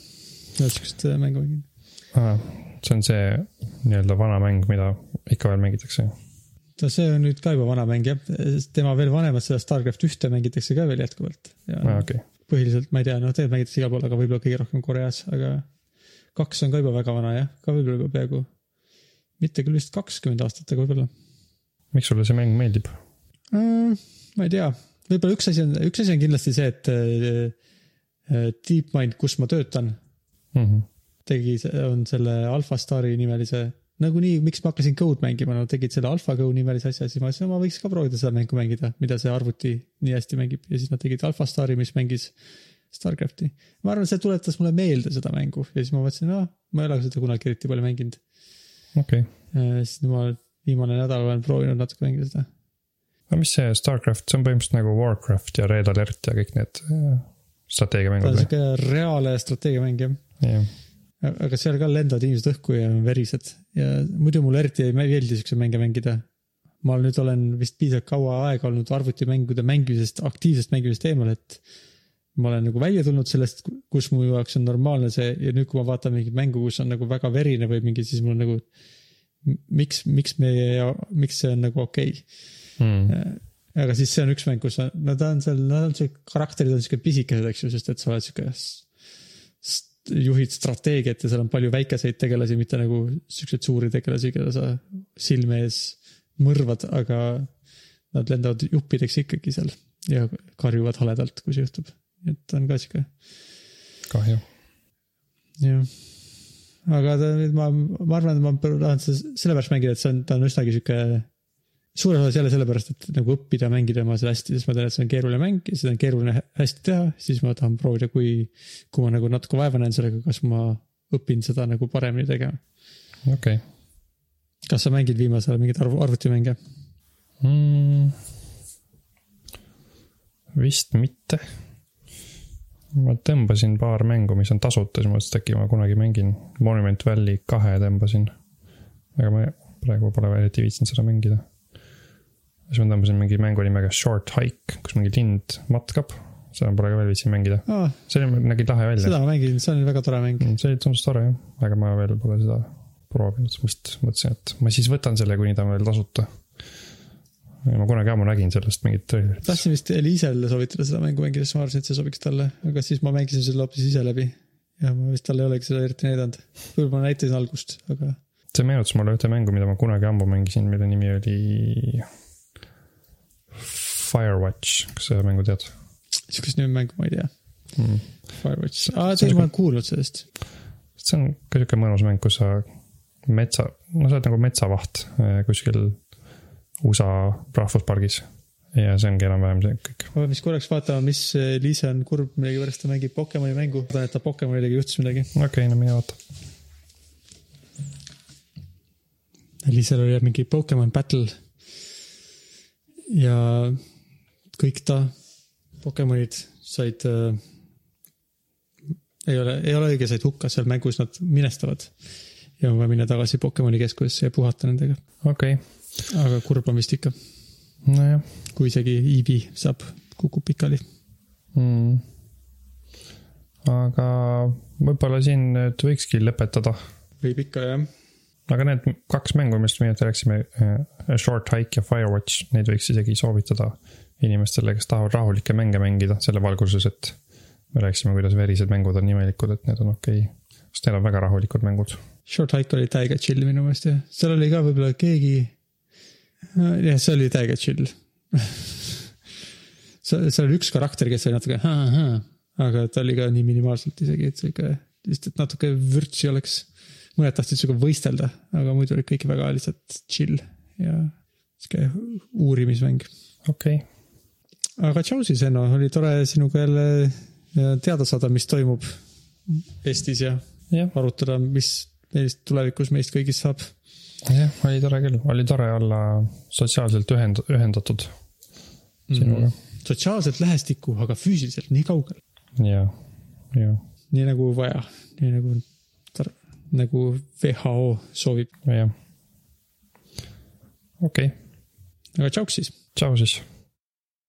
sihukest äh, mängu mängin. see on see nii-öelda vana mäng, mida ikka veel mängitakse. no see on nüüd ka juba vana mäng jah, tema veel vanemat seda Starcraft ühte mängitakse ka veel jätkuvalt. aa, okei. põhiliselt ma ei tea, noh tegelikult mängitakse igal pool, aga võib-olla kõige rohkem Koreas, aga kaks on ka juba väga vana jah, ka võib-olla juba peaaegu, mitte küll vist kakskümmend aastat, aga võib-olla miks sulle see mäng meeldib? mm,. ma ei tea, võib-olla üks asi on, üks asi on kindlasti see, et äh, äh, DeepMind, kus ma töötan, Mm -hmm. tegi, on selle AlphaStari nimelise, nagunii, miks ma hakkasin Code mängima, nad tegid selle AlphaGo nimelise asja, siis ma mõtlesin, ma võiks ka proovida seda mängu mängida, mida see arvuti nii hästi mängib ja siis nad tegid AlphaStari, mis mängis Starcrafti. ma arvan, see tuletas mulle meelde seda mängu ja siis ma mõtlesin, aa, ma ei ole seda kunagi eriti palju mänginud. Okei okay., siis ma viimane nädal olen proovinud natuke mängida seda. aga mis see Starcraft, see on põhimõtteliselt nagu Warcraft ja Red Alert ja kõik need äh, ta on strateegiamängud või? sihuke reaalne strateegiamäng jah jah, aga seal ka lendavad inimesed õhku ja on verised ja muidu mulle eriti ei meeldi siukseid mänge mängida. ma nüüd olen vist piisavalt kaua aega olnud arvutimängude mängimisest, aktiivsest mängimisest eemal, et ma olen nagu välja tulnud sellest, kus mu jaoks on normaalne see ja nüüd, kui ma vaatan mingit mängu, kus on nagu väga verine või mingi, siis mul nagu. miks, miks meie, miks see on nagu okei okay. mm.. aga siis see on üks mäng, kus on, no ta on seal, nad on siuke, karakterid on siuke pisikesed, eks ju, sest et sa oled siuke. juhid strateegiat ja seal on palju väikeseid tegelasi, mitte nagu siukseid suuri tegelasi, keda sa silme ees mõrvad, aga nad lendavad juppideks ikkagi seal ja karjuvad haledalt, kui see juhtub. Et on ka siuke, kahju. jah. aga ta nüüd ma, ma arvan, et ma tahan seda sellepärast mängida, et see on, ta on üsnagi sihuke. suures osas jälle sellepärast, et nagu õppida mängida ma seda hästi, sest ma tean, et see on keeruline mäng ja seda on keeruline hä- hästi teha, siis ma tahan proovida, kui, kui ma nagu natuke vaeva näen sellega, kas ma õpin seda nagu paremini tegema. okei okay. kas sa mängid viimasel ajal mingeid arv-, arvutimänge? mm.. vist mitte. Ma tõmbasin paar mängu, mis on tasuta, siis ma mõtlesin, et äkki ma kunagi mängin. Monument Valley kahe tõmbasin. aga ma praegu pole eriti viitsinud seda mängida. siis ma tõmbasin mingi mängu nimega Short Hike, kus mingi lind matkab. seda pole ka veel viitsinud mängida. aa, see nägi lahe välja. seda ma mängin, see on väga tore mäng. see oli tundus tore jah, aga ma veel pole seda proovinud, sest mõtlesin, et ma siis võtan selle, kuni ta on veel tasuta. Ma kunagi ammu nägin sellest mingit treilerit. tahtsin vist Elisele soovitada seda mängu mängida, sest ma arvasin, et see sobiks talle, aga siis ma mängisin selle hoopis ise läbi. ja ma vist talle ei olegi seda eriti näidanud. võib-olla ma näitasin algust, aga see meenutas mulle ühte mängu, mida ma kunagi ammu mängisin, mille nimi oli. Firewatch, kas sa mängu tead sihukest nime mängu ma ei tea. mm.? Firewatch, aa tegelikult ma olen kuulnud sellest. see on ka sihuke mõnus mäng, kus sa metsa, no sa oled nagu metsavaht eh, kuskil USA rahvuspargis. ja see ongi enam-vähem see kõik. ma vist korraks vaatama, mis Liise on kurb, millegipärast ta mängib Pokemoni mängu. tean, et ta Pokemonidega juhtus midagi. okei okay,, no mine vaata. Liisel oli mingi Pokemon Battle. ja kõik ta Pokemonid said äh,. ei ole, ei ole õige, said hukka seal mängus, nad minestavad. ja on vaja minna tagasi Pokemoni keskusesse ja puhata nendega. okei okay., aga kurb on vist ikka, nojah kui isegi Eevee saab, kukub pikali. mm.. aga võib-olla siin nüüd võikski lõpetada. võib ikka jah. aga need kaks mängu, millest me nüüd rääkisime, Short Hike ja Firewatch, neid võiks isegi soovitada inimestele, kes tahavad rahulikke mänge mängida selle valguses, et me rääkisime, kuidas verised mängud on imelikud, et need on okei okay.. sest need on väga rahulikud mängud. Short Hike oli täiega chill minu meelest jah, seal oli ka võib-olla keegi. jah, see oli täiega chill. seal, seal oli üks karakter, kes oli natuke, aga ta oli ka nii minimaalselt isegi, et sihuke, lihtsalt natuke vürtsi oleks. mõned tahtsid sinuga võistelda, aga muidu olid kõik väga lihtsalt chill ja sihuke uurimismäng. okei okay., aga tšausi, Senno, oli tore sinuga jälle äh, teada saada, mis toimub Eestis ja jah, arutada, mis meist tulevikus meist kõigist saab jah, oli tore küll, oli tore olla sotsiaalselt ühend-, ühendatud sinuga. sotsiaalselt lähestikku, aga füüsiliselt nii kaugel. ja, ja nii nagu vaja, nii nagu nagu WHO soovib. jah. okei okay., aga tšauks siis. tšau siis